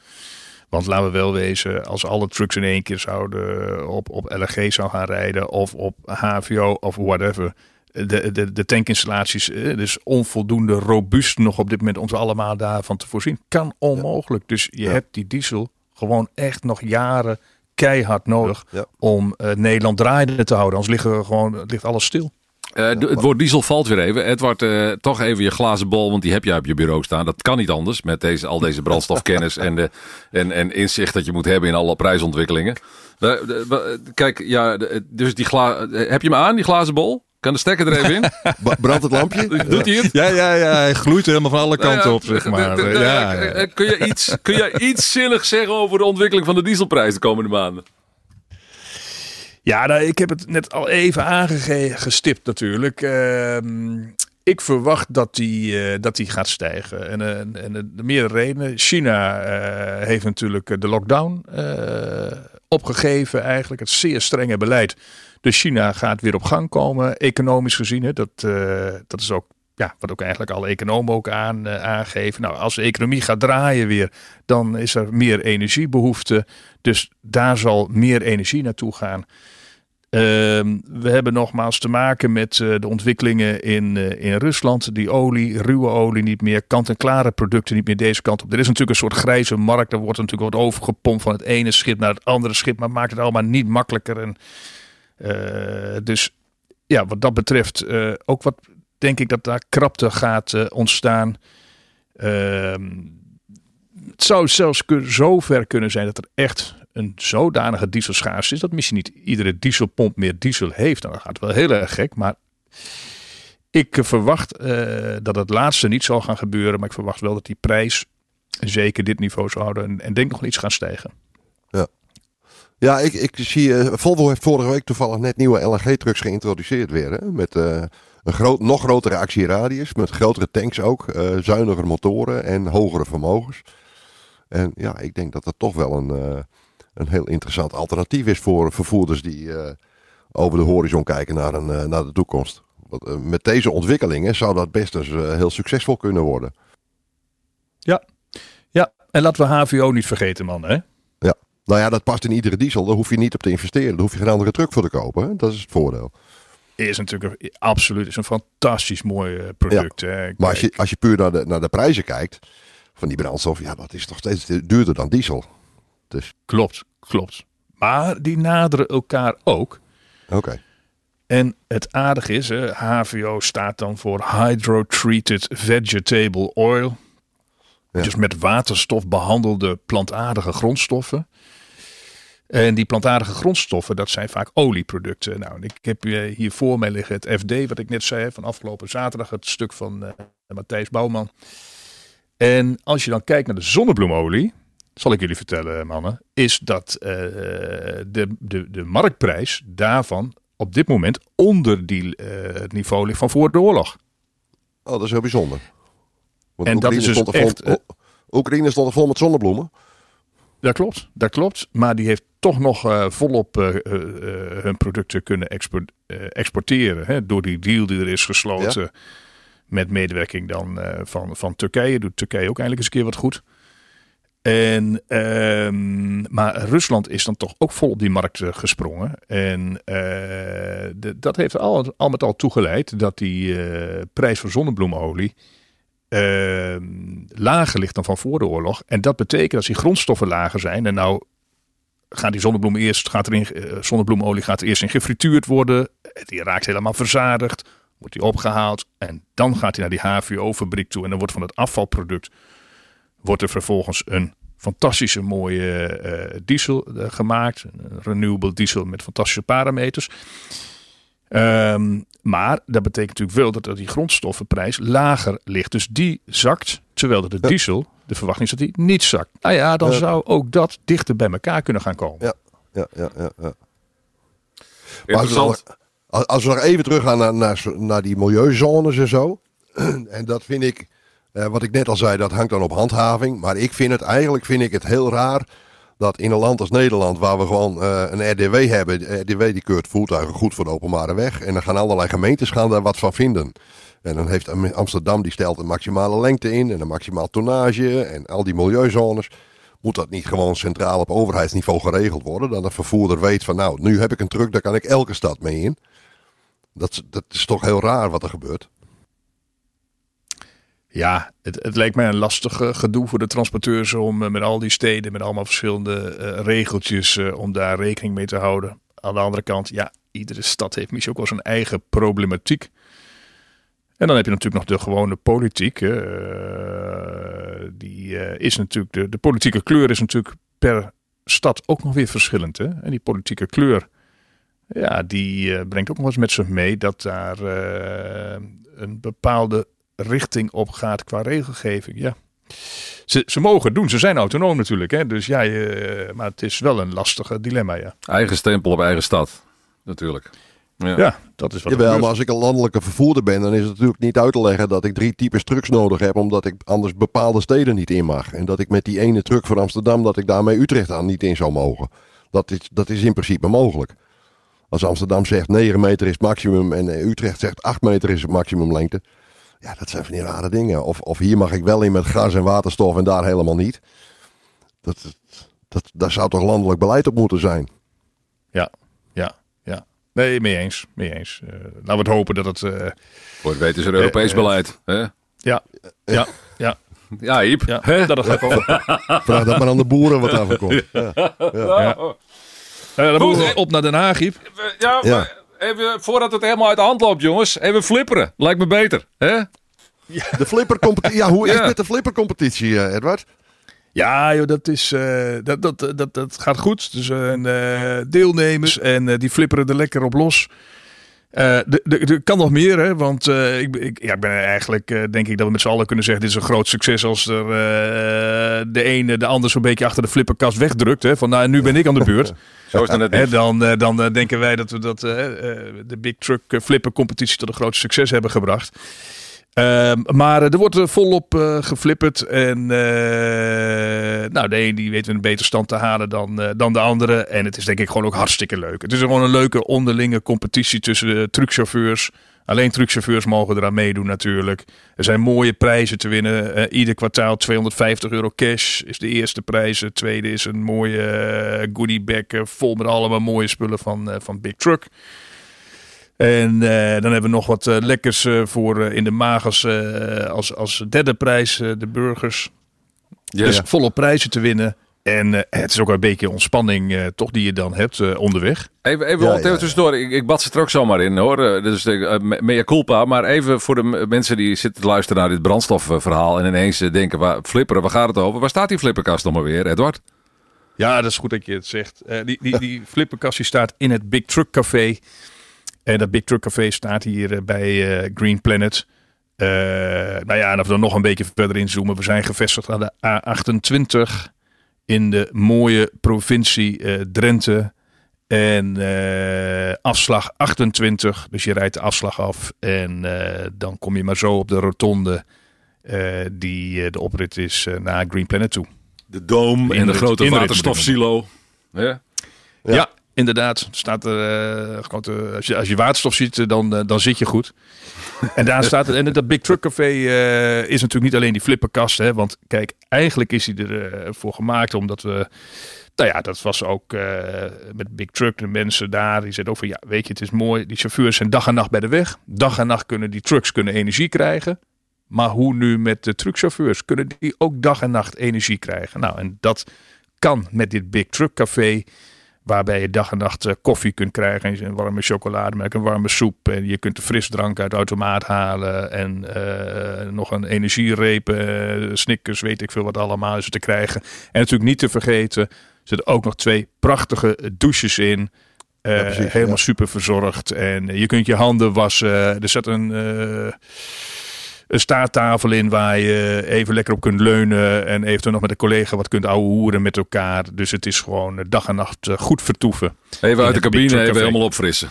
Want laten we wel wezen, als alle trucks in één keer zouden op, op LNG zou gaan rijden of op HVO of whatever. De, de, de tankinstallaties, eh, dus onvoldoende robuust nog op dit moment om ze allemaal daarvan te voorzien. Kan onmogelijk. Dus je Ja. hebt die diesel gewoon echt nog jaren keihard nodig Ja. om eh, Nederland draaiende te houden. Anders liggen we gewoon, ligt alles stil. Eh, het woord diesel valt weer even. Edward, eh, toch even je glazen bol, want die heb jij op je bureau staan. Dat kan niet anders met deze, al deze brandstofkennis en, de, en, en inzicht dat je moet hebben in alle prijsontwikkelingen. Kijk, ja, dus die gla heb je hem aan, die glazen bol? Kan de stekker er even in? [laughs] Brandt het lampje? Doet hij het? Ja, ja, ja. Hij gloeit helemaal van alle kanten op, zeg maar. De- de- de- Ja, eh, ja. eh, Kun, je iets, kun je iets zinnigs zeggen over de ontwikkeling van de dieselprijs de komende maanden? Ja, nou, ik heb het net al even aangestipt natuurlijk. Ehm, ik verwacht dat die, eh, dat die gaat stijgen. En, en de, de meerdere redenen. China eh, heeft natuurlijk de lockdown eh, opgegeven eigenlijk. Het zeer strenge beleid. Dus China gaat weer op gang komen, economisch gezien. Hè. Dat, eh, dat is ook ja, wat ook eigenlijk alle economen ook aan, eh, aangeven. Nou, als de economie gaat draaien weer, dan is er meer energiebehoefte. Dus daar zal meer energie naartoe gaan. Ehm, we hebben nogmaals te maken met eh, de ontwikkelingen in, in Rusland. Die olie, ruwe olie niet meer, kant-en-klare producten niet meer deze kant op. Er is natuurlijk een soort grijze markt. Er wordt natuurlijk wat overgepompt van het ene schip naar het andere schip. Maar maakt het allemaal niet makkelijker. En, dus ja, wat dat betreft, eh, ook wat denk ik dat daar krapte gaat eh, ontstaan. Ehm, het zou zelfs kun- zo ver kunnen zijn dat er echt een zodanige dieselschaarste is dat misschien niet iedere dieselpomp meer diesel heeft. Nou, dat gaat wel heel erg gek, maar ik eh, verwacht eh, dat het laatste niet zal gaan gebeuren, maar ik verwacht wel dat die prijs zeker dit niveau zal houden en, en denk nog iets gaan stijgen. Ja, ik, ik zie. eh, Volvo heeft vorige week toevallig net nieuwe LNG-trucks geïntroduceerd weer. Hè? Met eh, een groot, nog grotere actieradius. Met grotere tanks ook. eh zuiniger motoren en hogere vermogens. En ja, ik denk dat dat toch wel een, een heel interessant alternatief is voor vervoerders die over de horizon kijken naar, een, naar de toekomst. Met deze ontwikkelingen zou dat best eens heel succesvol kunnen worden. Ja, en laten we HVO niet vergeten, man. Hè? Nou ja, dat past in iedere diesel. Daar hoef je niet op te investeren. Daar hoef je geen andere truck voor te kopen. Hè? Dat is het voordeel. Is natuurlijk een, absoluut is een fantastisch mooi eh, product. hè. Maar als je, als je puur naar de, naar de prijzen kijkt van die brandstof, ja, dat is toch steeds duurder dan diesel. Dus, Klopt, klopt. Maar die naderen elkaar ook. oké. En het aardige is, hè, HVO staat dan voor Hydrotreated Vegetable Oil. Ja. Dus met waterstof behandelde plantaardige grondstoffen. En die plantaardige grondstoffen, dat zijn vaak olieproducten. Nou, ik heb eh, hier voor mij liggen het FD, wat ik net zei, van afgelopen zaterdag. Het stuk van eh, Matthijs Bouwman. En als je dan kijkt naar de zonnebloemolie, zal ik jullie vertellen, mannen, is dat eh, de, de, de marktprijs daarvan op dit moment onder die, eh, het niveau ligt van voor de oorlog. Oh, dat is heel bijzonder. Want En dat is dus stond vol, echt, eh, O- Oekraïne stond er vol met zonnebloemen. Dat klopt, dat klopt. Maar die heeft toch nog eh, volop eh, eh, hun producten kunnen export- exporteren. Hè, door die deal die er is gesloten. Met medewerking dan van, van Turkije. Doet Turkije ook eindelijk eens een keer wat goed. En, ehm, maar Rusland is dan toch ook vol op die markt gesprongen. En de- dat heeft al, al met al toegeleid dat die prijs van zonnebloemolie ehm, lager ligt dan van voor de oorlog. En dat betekent als die grondstoffen lager zijn. En nou gaat die zonnebloem eerst, gaat erin, eh, zonnebloemolie gaat er eerst in gefrituurd worden. Die raakt helemaal verzadigd. Wordt die opgehaald. En dan gaat hij naar die HVO-fabriek toe. En dan wordt van het afvalproduct wordt er vervolgens een fantastische mooie eh, diesel eh, gemaakt. Een renewable diesel met fantastische parameters. Ehm, maar dat betekent natuurlijk wel dat, die grondstoffenprijs lager ligt. Dus die zakt, terwijl dat de Ja. diesel, de verwachting is dat die niet zakt. Nou ja, dan Ja. zou ook dat dichter bij elkaar kunnen gaan komen. Ja. Ja, ja, ja, ja. Maar als we, nog, Interessant. als we nog even terug gaan naar, naar, naar die milieuzones en zo. [clears throat] En dat vind ik, eh, wat ik net al zei, dat hangt dan op handhaving. Maar ik vind het eigenlijk vind ik het heel raar dat in een land als Nederland, waar we gewoon eh, een RDW hebben. De RDW die keurt voertuigen goed voor de openbare weg. En dan gaan allerlei gemeentes gaan daar wat van vinden. En dan heeft Am- Amsterdam, die stelt een maximale lengte in en een maximaal tonnage en al die milieuzones. Moet dat niet gewoon centraal op overheidsniveau geregeld worden? Dat een vervoerder weet van nou, nu heb ik een truck, daar kan ik elke stad mee in. Dat, dat is toch heel raar wat er gebeurt. Ja, het, het lijkt mij een lastig gedoe voor de transporteurs om eh, met al die steden, met allemaal verschillende eh, regeltjes, eh, om daar rekening mee te houden. Aan de andere kant, ja, iedere stad heeft misschien ook wel zijn eigen problematiek. En dan heb je natuurlijk nog de gewone politiek. die is natuurlijk, de, de politieke kleur is natuurlijk per stad ook nog weer verschillend. Hè? En die politieke kleur, ja, die brengt ook nog eens met zich mee dat daar een bepaalde richting op gaat qua regelgeving. Ja. Ze, ze mogen het doen, ze zijn autonoom natuurlijk. Hè? Dus ja, je, maar het is wel een lastige dilemma. Ja, Eigen stempel op eigen stad. Natuurlijk. Ja. ja dat is wat Jawel, gebeurt. maar als ik een landelijke vervoerder ben, dan is het natuurlijk niet uit te leggen dat ik drie types trucks nodig heb, omdat ik anders bepaalde steden niet in mag. En dat ik met die ene truck voor Amsterdam, dat ik daarmee Utrecht aan niet in zou mogen. Dat is, dat is in principe mogelijk. Als Amsterdam zegt 9 meter is het maximum en eh, Utrecht zegt 8 meter is het maximumlengte. Ja, dat zijn van die rare dingen. Of, of hier mag ik wel in met gas en waterstof en daar helemaal niet. Dat, dat, daar zou toch landelijk beleid op moeten zijn. Ja, ja, ja. Nee, mee eens. Mee eens. Eh, laten we het hopen dat het... eh, Voor het weten is er Europees Eh, eh. beleid. Hè? ja, ja, ja, Ja, Iep. ja. Hè? Dat gaat komen. [laughs] Vraag dat maar aan de boeren wat daarvan komt. Ja. Ja. Eh, dan moeten we op naar Den Haag, Iep. Ja, Ja. maar even voordat het helemaal uit de hand loopt, jongens. Even flipperen. Lijkt me beter. Hè? De flippercompetitie. Ja, hoe is Ja. het met de flippercompetitie, eh, Edward? Ja, joh, dat, is, eh, dat, dat, dat, dat gaat goed. Dus eh, deelnemers en eh, die flipperen er lekker op los. Eh, Er kan nog meer, hè? want eh, ik, ik, ja, ik ben eigenlijk, eh, denk ik dat we met z'n allen kunnen zeggen: dit is een groot succes als er de ene de ander zo'n beetje achter de flipperkast wegdrukt. Hè? Van nou, nu ben ik aan de beurt. [laughs] Zo is het net dan dan denken wij dat we dat, de Big Truck Flipper competitie tot een groot succes hebben gebracht. Ehm, maar eh, er wordt eh, volop eh, geflipperd. En nou, de een die weet een beter stand te halen dan, dan de andere. En het is denk ik gewoon ook hartstikke leuk. Het is gewoon een leuke onderlinge competitie tussen de truckchauffeurs. Alleen truckchauffeurs mogen eraan meedoen natuurlijk. Er zijn mooie prijzen te winnen. Ieder kwartaal 250 euro cash is de eerste prijs. De tweede is een mooie goodie bag eh, vol met allemaal mooie spullen van, van Big Truck. En eh, dan hebben we nog wat eh, lekkers eh, voor in de magers eh, als, als derde prijs, eh, de burgers. Ja, dus ja. volop prijzen te winnen. En eh, het is ook een beetje ontspanning eh, toch die je dan hebt eh, onderweg. Even, even, Ja, even ja, ja. tussendoor. Ik, ik bad ze er ook zomaar in hoor. Dus uh, mea culpa. Maar even voor de mensen die zitten te luisteren naar dit brandstofverhaal. En ineens denken, waar, flipperen, waar gaat het over? Waar staat die flipperkast nog maar weer, Edward? Ja, dat is goed dat je het zegt. Eh, die, die, die flipperkast die staat in het Big Truck Café. En dat Big Truck Café staat hier eh, bij eh, Green Planet. Eh, nou ja, en als we er nog een beetje verder inzoomen. We zijn gevestigd aan de A28 in de mooie provincie eh, Drenthe. En eh, afslag 28. Dus je rijdt de afslag af. En eh, dan kom je maar zo op de rotonde. eh, die eh, de oprit is eh, naar Green Planet toe. De doom en de grote waterstofsilo. Ja. Ja, inderdaad. Er Staat er, eh, grote, als, je, als je waterstof ziet, eh, dan, eh, dan zit je goed. En daar staat het. En dat Big Truck Café is natuurlijk niet alleen die flipperkast. Hè, want kijk, eigenlijk is hij ervoor voor gemaakt omdat we. Nou ja, dat was ook met Big Truck. De mensen daar, die zeiden ook van ja, weet je, het is mooi. Die chauffeurs zijn dag en nacht bij de weg. Dag en nacht kunnen die trucks kunnen energie krijgen. Maar hoe nu met de truckchauffeurs? Kunnen die ook dag en nacht energie krijgen? Nou, en dat kan met dit Big Truck Café. Waarbij je dag en nacht eh, koffie kunt krijgen. En een warme chocolademelk, een warme soep. En je kunt de frisdrank uit de automaat halen. En eh, nog een energiereep, eh, snickers, weet ik veel wat allemaal is te krijgen. En natuurlijk niet te vergeten, er zitten ook nog twee prachtige douches in. Ja, precies, helemaal ja. super verzorgd. En je kunt je handen wassen. Er zit een, een staattafel in waar je even lekker op kunt leunen. En eventueel nog met een collega wat kunt ouwe hoeren met elkaar. Dus het is gewoon dag en nacht goed vertoeven. Even uit de cabine, even helemaal opfrissen.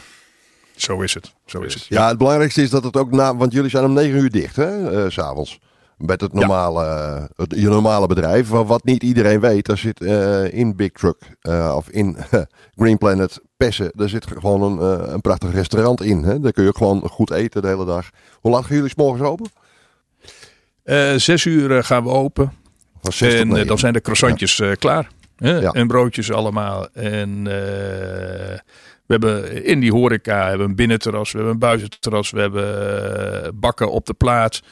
Zo is het. Zo is het. Ja, het belangrijkste is dat het ook na, want jullie zijn om 9 uur dicht, hè, eh, s s'avonds. Met het normale, eh, het, je normale bedrijf. Wat, wat niet iedereen weet, daar zit eh, in Big Truck eh, of in [laughs] Green Planet Pessen, daar zit gewoon een, eh, een prachtig restaurant in. Hè? Daar kun je ook gewoon goed eten de hele dag. Hoe laat gaan jullie 's morgens open? Eh, zes uur eh, gaan we open. En eh, dan zijn de croissantjes klaar. Ja. En broodjes allemaal. En we hebben in die horeca hebben we een binnenterras, we hebben een buitenterras, we hebben bakken op de plaats.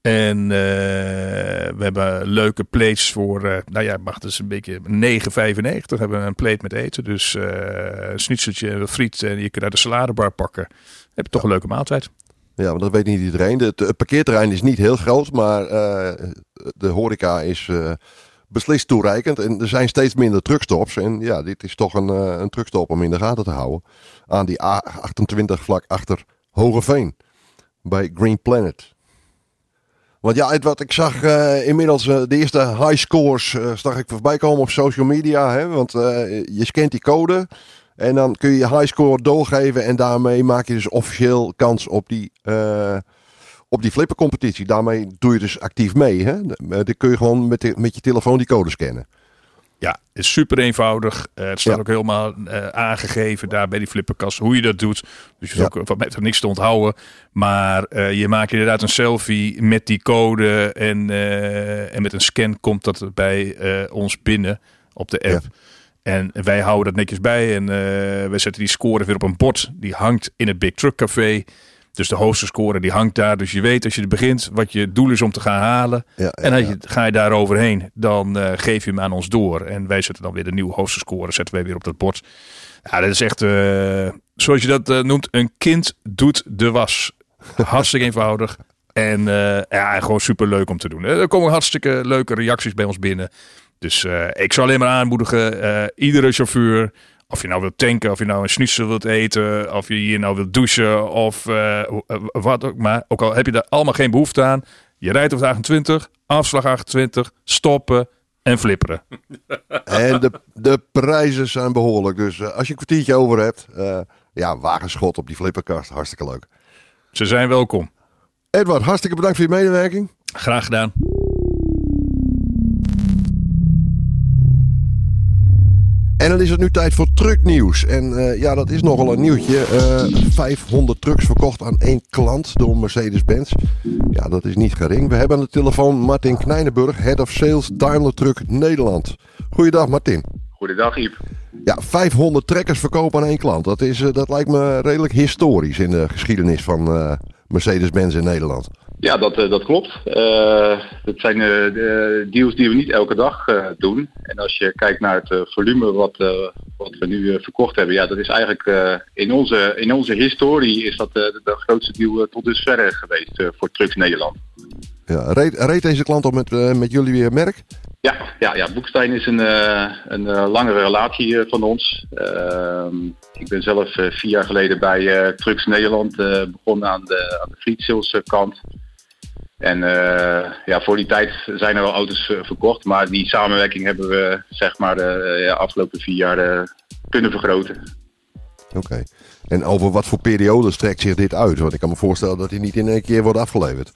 En we hebben leuke plates voor, nou ja, mag dus een beetje 9,95 hebben we een plate met eten. Dus een schnitzeltje, een friet en je kunt uit de saladebar pakken. heb je toch een leuke maaltijd. Ja, maar dat weet niet iedereen. De- Het, parkeerterrein is niet heel groot, maar eh, de horeca is eh, beslist toereikend. En er zijn steeds minder truckstops. En ja, dit is toch een, eh, een truckstop om in de gaten te houden. Aan die A28 vlak achter Hogeveen. Bij Green Planet. Want ja, wat ik zag inmiddels de eerste high scores zag ik voorbij komen op social media. Hè? Want je scant die code. En dan kun je je high score doorgeven. En daarmee maak je dus officieel kans op die, eh op die flippercompetitie. Daarmee doe je dus actief mee. Hè? Eh, Dan kun je gewoon met, de- met je telefoon die code scannen. Ja, is super eenvoudig. Eh, het staat Ja. ook helemaal eh, aangegeven daar bij die flipperkast hoe je dat doet. Dus je Ja. hoeft ook wat met niks te onthouden. Maar eh, je maakt inderdaad een selfie met die code en, eh, en met een scan komt dat bij eh, ons binnen op de app. En wij houden dat netjes bij en eh wij zetten die score weer op een bord. Die hangt in het Big Truck Café. Dus de hoogste score die hangt daar. Dus je weet als je er begint wat je doel is om te gaan halen. Ja, En als je, ga je daar overheen, dan eh, geef je hem aan ons door. En wij zetten dan weer de nieuwe hoogste score, zetten wij weer op dat bord. Ja, dat is echt, eh, zoals je dat noemt, een kind doet de was. [laughs] Hartstikke eenvoudig. En ja, gewoon super leuk om te doen. Er komen hartstikke leuke reacties bij ons binnen. Dus eh, ik zou alleen maar aanmoedigen, eh, iedere chauffeur, of je nou wilt tanken, of je nou een schnitzel wilt eten, of je hier nou wilt douchen, of eh, wat ook maar. Ook al heb je daar allemaal geen behoefte aan. Je rijdt op de 28, afslag 28, stoppen en flipperen. [laughs] En de, de prijzen zijn behoorlijk. Dus als je een kwartiertje over hebt, ja, wagenschot op die flipperkast. Hartstikke leuk. Ze zijn welkom. Edward, hartstikke bedankt voor je medewerking. Graag gedaan. En dan is het nu tijd voor trucknieuws. En eh, ja, dat is nogal een nieuwtje. Eh 500 trucks verkocht aan één klant door Mercedes-Benz. Ja, dat is niet gering. We hebben aan de telefoon Martin Knijnenburg, Head of Sales Daimler Truck Nederland. Goeiedag Martin. Goedendag, Iep. Ja, 500 trekkers verkopen aan één klant. Dat, is, eh, dat lijkt me redelijk historisch in de geschiedenis van eh, Mercedes-Benz in Nederland. Ja, dat, eh, dat klopt. Eh, dat zijn eh, de deals die we niet elke dag doen. En als je kijkt naar het volume wat, wat we nu verkocht hebben, ja, dat is eigenlijk in, onze, in onze historie is dat de, de grootste deal tot dusver geweest voor Trucks Nederland. Ja, reed, reed deze klant op met, met jullie weer merk? Ja, ja, ja Boekstein is een, een langere relatie van ons. Ehm, ik ben zelf vier jaar geleden bij Trucks Nederland begonnen aan de, aan de fleet sales kant. En eh, ja, voor die tijd zijn er al auto's eh, verkocht, maar die samenwerking hebben we zeg maar de ja, afgelopen vier jaar eh, kunnen vergroten. Oké. En over wat voor periode strekt zich dit uit? Want ik kan me voorstellen dat die niet in één keer wordt afgeleverd.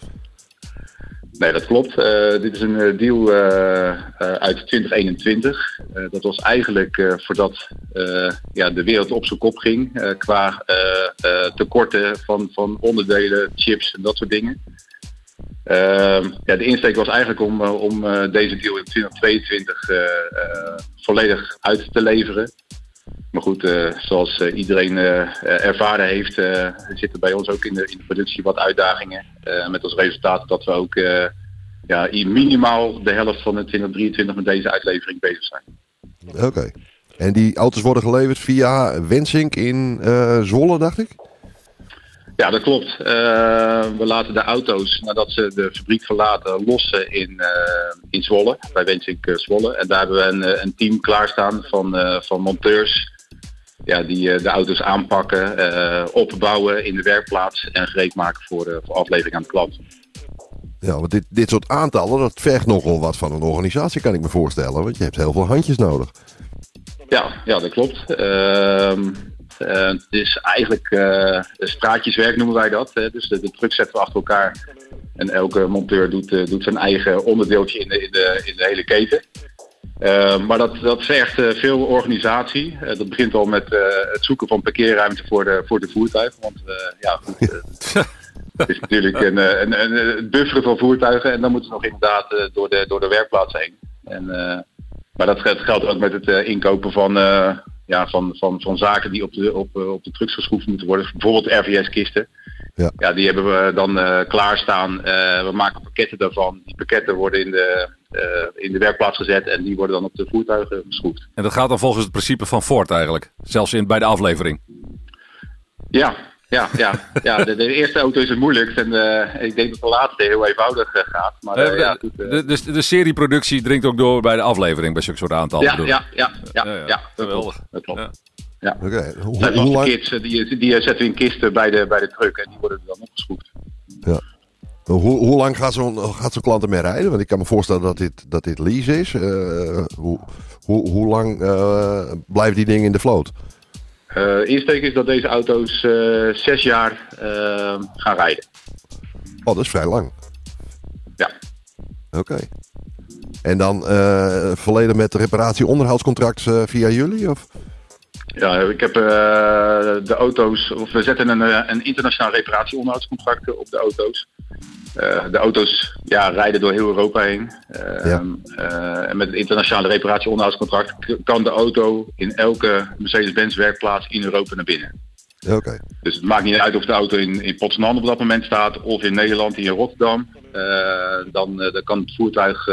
Nee, dat klopt. Eh, dit is een eh, deal eh, eh, uit 2021. Eh, dat was eigenlijk eh, voordat eh, ja, de wereld op zijn kop ging eh, qua eh, eh, tekorten van, van onderdelen, chips en dat soort dingen. Ehm, ja, de insteek was eigenlijk om, eh, om eh, deze deal in 2022 eh, volledig uit te leveren. Maar goed, zoals iedereen ervaren heeft, zitten bij ons ook in de, in de productie wat uitdagingen. Met als resultaat dat we ook ja, minimaal de helft van de 2023 met deze uitlevering bezig zijn. Oké. En die auto's worden geleverd via Wensink in Zwolle, dacht ik? Ja, dat klopt. Eh, we laten de auto's, nadat ze de fabriek verlaten, lossen in, eh, in Zwolle, bij Wensink eh, Zwolle. En daar hebben we een, een team klaarstaan van, van monteurs ja, die de auto's aanpakken, opbouwen in de werkplaats en gereed maken voor, voor aflevering aan de klant. Ja, want dit, dit soort aantallen, dat vergt nogal wat van een organisatie, kan ik me voorstellen. Want je hebt heel veel handjes nodig. Ja, ja dat klopt. Ehm, eh, het is eigenlijk eh, straatjeswerk noemen wij dat. Hè. Dus de, de truck zetten we achter elkaar. En elke monteur doet, eh, doet zijn eigen onderdeeltje in de, in de, in de hele keten. Maar dat, dat vergt eh, veel organisatie. Eh, dat begint al met eh, het zoeken van parkeerruimte voor de, voor de voertuigen. Want eh, ja, goed, eh, [laughs] het is natuurlijk een, eh, een, een, een bufferen van voertuigen. En dan moeten ze nog inderdaad eh, door, de, door de werkplaats heen. En, eh, maar dat geldt, ook met het eh, inkopen van, eh, ja, van, van, van zaken die op de, op, eh, op de trucks geschroefd moeten worden. Bijvoorbeeld RVS-kisten. Ja. Ja, die hebben we dan eh, klaarstaan. Eh, we maken pakketten daarvan. Die pakketten worden in de, eh, in de werkplaats gezet en die worden dan op de voertuigen geschroefd. En dat gaat dan volgens het principe van Ford eigenlijk. Zelfs in, bij de aflevering. Ja, ja, ja. ja de, de eerste auto is het moeilijkst en eh, ik denk dat de laatste heel eenvoudig eh, gaat. Maar eh, ja, de, goed, de, de serieproductie dringt ook door bij de aflevering bij zulke soort aantallen. ja, ja, ja, ja, Ja, ja, ja. dat Geweldig. klopt. Dat klopt. Ja. Ja. Oké, hoe, lang, kits, die, die zetten we in kisten bij de, bij de truck en die worden er dan opgeschroefd. hoe, hoe lang gaat zo'n gaat zo'n klant ermee rijden? Want ik kan me voorstellen dat dit, dat dit lease is. Eh, hoe, hoe, hoe lang eh, blijven die dingen in de vloot? Eh insteek is dat deze auto's eh, zes jaar eh, gaan rijden. Oh, dat is vrij lang. Ja. Oké. En dan volledig met reparatie-onderhoudscontract via jullie? Of? Ja, ik heb de auto's, of we zetten een, een internationaal reparatie-onderhoudscontract op de auto's. Eh, de auto's ja, rijden door heel Europa heen. Eh, Ja. eh, en met het internationale reparatie-onderhoudscontract kan de auto in elke Mercedes-Benz werkplaats in Europa naar binnen. Oké. Dus het maakt niet uit of de auto in, in Potsdam op dat moment staat of in Nederland, in Rotterdam. Eh, dan, dan kan het voertuig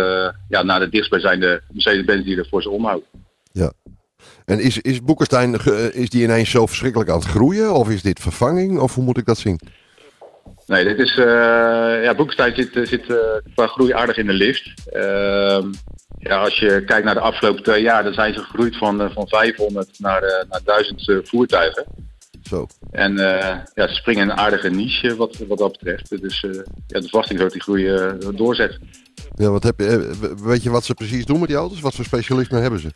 ja, naar de dichtstbijzijnde Mercedes-Benz die er voor ze omhoudt. Ja. En is, is Boekenstein is die ineens zo verschrikkelijk aan het groeien? Of is dit vervanging? Of hoe moet ik dat zien? Nee, dit is. eh ja, Boekestein zit, eh, zit eh, qua groei aardig in de lift. Ehm, ja, als je kijkt naar de afgelopen twee jaar, dan zijn ze gegroeid van, van 500 naar, naar 1000 eh, voertuigen. Zo. En eh, ja, ze springen in een aardige niche wat, wat dat betreft. Dus eh, ja, de verwachting is dat die groei eh, doorzet. Ja, wat heb je, weet je wat ze precies doen met die auto's? Wat voor specialisme hebben ze?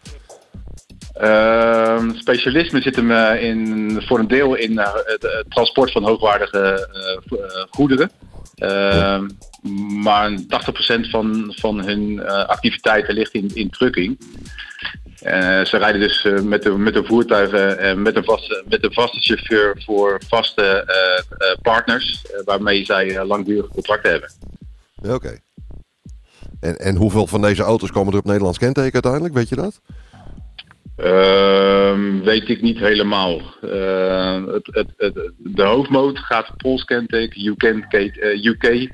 Ehm specialisme zit hem in, voor een deel in eh, het, transport van hoogwaardige eh, eh, goederen. Ehm, Maar 80% van, van hun activiteiten ligt in, in trucking. Ze rijden dus met, de, met de voertuigen en met een vaste, met een vaste chauffeur voor vaste partners, waarmee zij langdurige contracten hebben. Oké. En, en hoeveel van deze auto's komen er op Nederlands kenteken uiteindelijk? Weet je dat? Ehm, weet ik niet helemaal. Ehm, het, het, het, de hoofdmoot gaat Pools kenteken, UK, eh, UK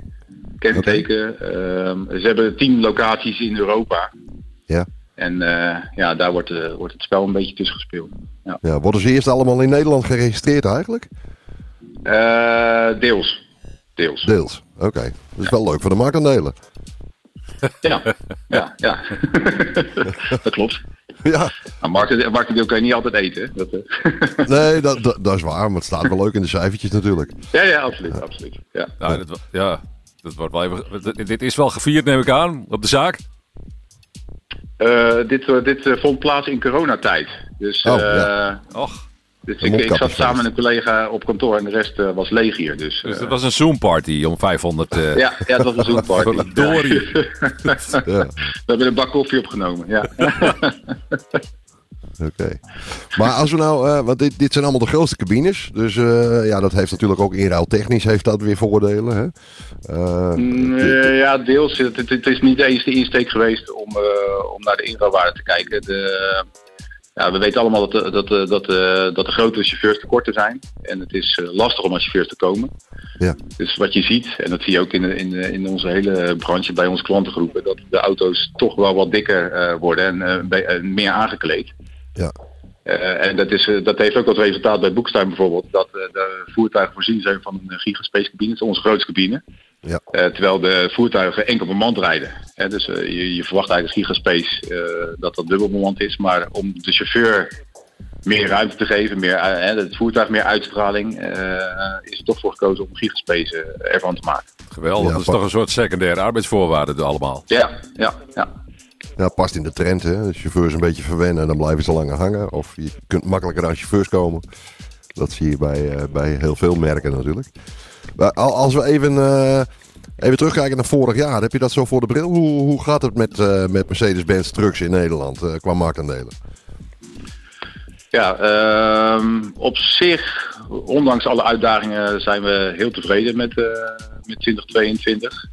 kenteken. Ehm, ze hebben tien locaties in Europa. Ja. En eh, ja, daar wordt, eh, wordt het spel een beetje tussen gespeeld. Ja. Ja, worden ze eerst allemaal in Nederland geregistreerd eigenlijk? Deels. Deels. Deels. Oké. Dat is wel leuk voor de marktaandelen. Ja, ja, ja. [laughs] dat klopt. Ja, Maar marktendeel marktendeel kan je niet altijd eten. Dat, eh. nee, dat, dat, dat is waar. Maar het staat wel leuk in de cijfertjes natuurlijk. ja, ja, absoluut. absoluut. Ja. Nou, dat, ja, dat wordt wel even, dit- is wel gevierd, neem ik aan, op de zaak. Eh, dit eh, dit vond plaats in coronatijd. Dus, Oh, eh, ja. Och, dus ik, ik zat samen met een collega op kantoor en de rest eh, was leeg hier. Dus, dus eh, het was een Zoom-party om 500... eh ja, ja, het was een. [laughs] [laughs] Ja, We hebben een bak koffie opgenomen. Ja. [laughs] oké. Maar als we nou, eh, want dit, dit zijn allemaal de grootste cabines. Dus eh, ja, dat heeft natuurlijk ook inruiltechnisch heeft dat weer voordelen. Hè? Eh, Mm, ja, deels. Het, het, is niet eens de insteek geweest om, eh, om naar de inruilwaarde te kijken. De, ja, we weten allemaal dat, de- dat, de- dat, de- dat de grote chauffeurs tekorten zijn. En het is eh, lastig om aan chauffeurs te komen. Ja. Dus wat je ziet, en dat zie je ook in, in, in onze hele branche bij onze klantengroepen, dat de auto's toch wel wat dikker eh, worden en eh, bij- eh, meer aangekleed. Ja. Eh, en dat, is, eh, dat heeft ook als resultaat bij Boekstein bijvoorbeeld, dat eh, de voertuigen voorzien zijn van een gigaspace cabine, dat onze grootste cabine. Ja. Eh, terwijl de voertuigen enkel bemand rijden. Hè, dus eh, je, je verwacht eigenlijk als gigaspace eh, dat dat dubbel bemand is. Maar om de chauffeur meer ruimte te geven, meer, hè, het voertuig meer uitstraling, eh, is er toch voor gekozen om gigaspace ervan te maken. Geweldig. Ja, dat is toch een soort secundaire arbeidsvoorwaarden allemaal. Ja, ja, ja. Ja, past in de trend. Hè? De chauffeurs een beetje verwennen, dan blijven ze langer hangen. Of je kunt makkelijker aan chauffeurs komen. Dat zie je bij, eh, bij heel veel merken natuurlijk. Als we even, eh, even terugkijken naar vorig jaar. Heb je dat zo voor de bril? Hoe, hoe gaat het met, eh, met Mercedes-Benz trucks in Nederland eh, qua marktaandelen? Ja, ehm, op zich, ondanks alle uitdagingen, zijn we heel tevreden met, met 2022.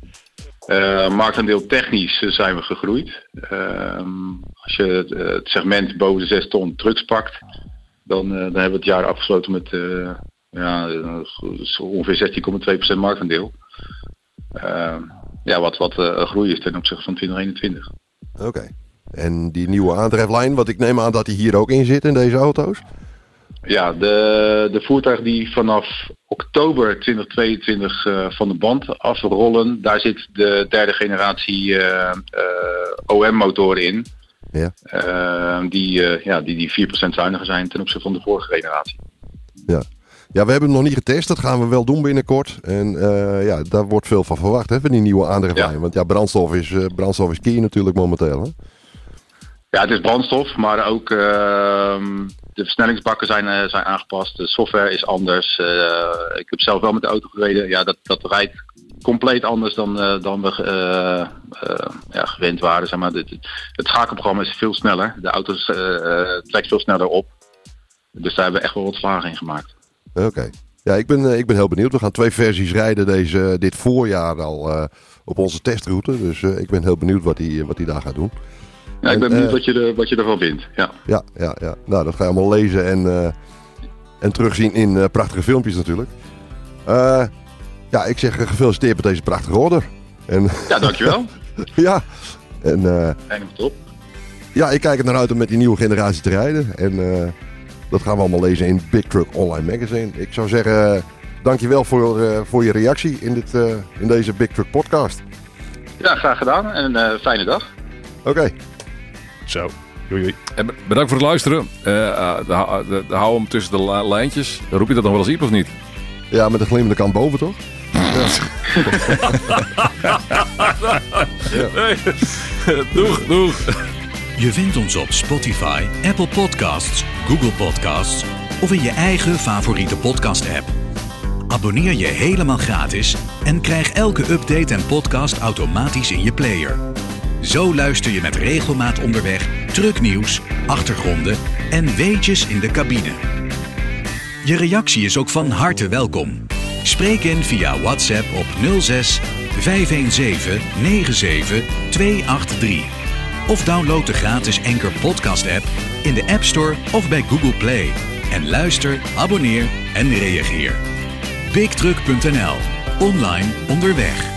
Eh marktaandeel technisch zijn we gegroeid. Ehm, als je het, het segment boven de 6 ton trucks pakt, dan, dan hebben we het jaar afgesloten met ja, eh, ongeveer 16,2% marktaandeel. Ehm, ja, wat, wat een groei is ten opzichte van 2021. Oké. En die nieuwe aandrijflijn, wat ik neem aan dat die hier ook in zit in deze auto's. Ja, de, de voertuigen die vanaf oktober 2022 eh, van de band afrollen, daar zit de derde generatie OM-motoren in. Ja. Eh, die, ja, die, die 4% zuiniger zijn ten opzichte van de vorige generatie. Ja. Ja, we hebben hem nog niet getest. Dat gaan we wel doen binnenkort. En eh, ja, daar wordt veel van verwacht hè, van die nieuwe aandrijflijn. Ja. Want ja, brandstof is, eh, brandstof is key natuurlijk momenteel. Hè? Ja, het is brandstof, maar ook ehm, de versnellingsbakken zijn, eh, zijn aangepast. De software is anders. Ik heb zelf wel met de auto gereden. Ja, dat, dat rijdt compleet anders dan, dan we ja, gewend waren. Zeg maar. het, het schakelprogramma is veel sneller. De auto trekt veel sneller op. Dus daar hebben we echt wel wat slagen in gemaakt. Oké. Ja, ik ben, eh, ik ben heel benieuwd. We gaan twee versies rijden deze, dit voorjaar al eh, op onze testroute. Dus eh, ik ben heel benieuwd wat hij wat hij daar gaat doen. Ja, ik ben En, benieuwd eh, wat, je er, wat je ervan vindt. Ja. Ja, ja, ja. Nou, dat ga je allemaal lezen en, eh, en terugzien in eh, prachtige filmpjes natuurlijk. Eh, ja, ik zeg eh, gefeliciteerd met deze prachtige order. En ja, dankjewel. [laughs] ja, en eh, Einde top. ja, ik kijk er naar uit om met die nieuwe generatie te rijden. En eh, dat gaan we allemaal lezen in Big Truck Online Magazine. Ik zou zeggen, eh, dankjewel voor, eh, voor je reactie in, dit, eh, in deze Big Truck podcast. Ja, graag gedaan en een eh, fijne dag. Oké, Zo. Doei, doei. En be- bedankt voor het luisteren. De- de- de- hou hem tussen de lijntjes. Roep je dat nog wel eens Iep of niet? ja, met de glimmende kant boven toch? [laughs] doeg, doeg. Je vindt ons op Spotify, Apple Podcasts, Google Podcasts of in je eigen favoriete podcast-app. Abonneer je helemaal gratis en krijg elke update en podcast automatisch in je player. Zo luister je met regelmaat onderweg trucknieuws, achtergronden en weetjes in de cabine. Je reactie is ook van harte welkom. Spreek in via WhatsApp op 06 517 97 283. Of download de gratis Anchor Podcast app in de App Store of bij Google Play. En luister, abonneer en reageer. BigTruck.nl. Online onderweg.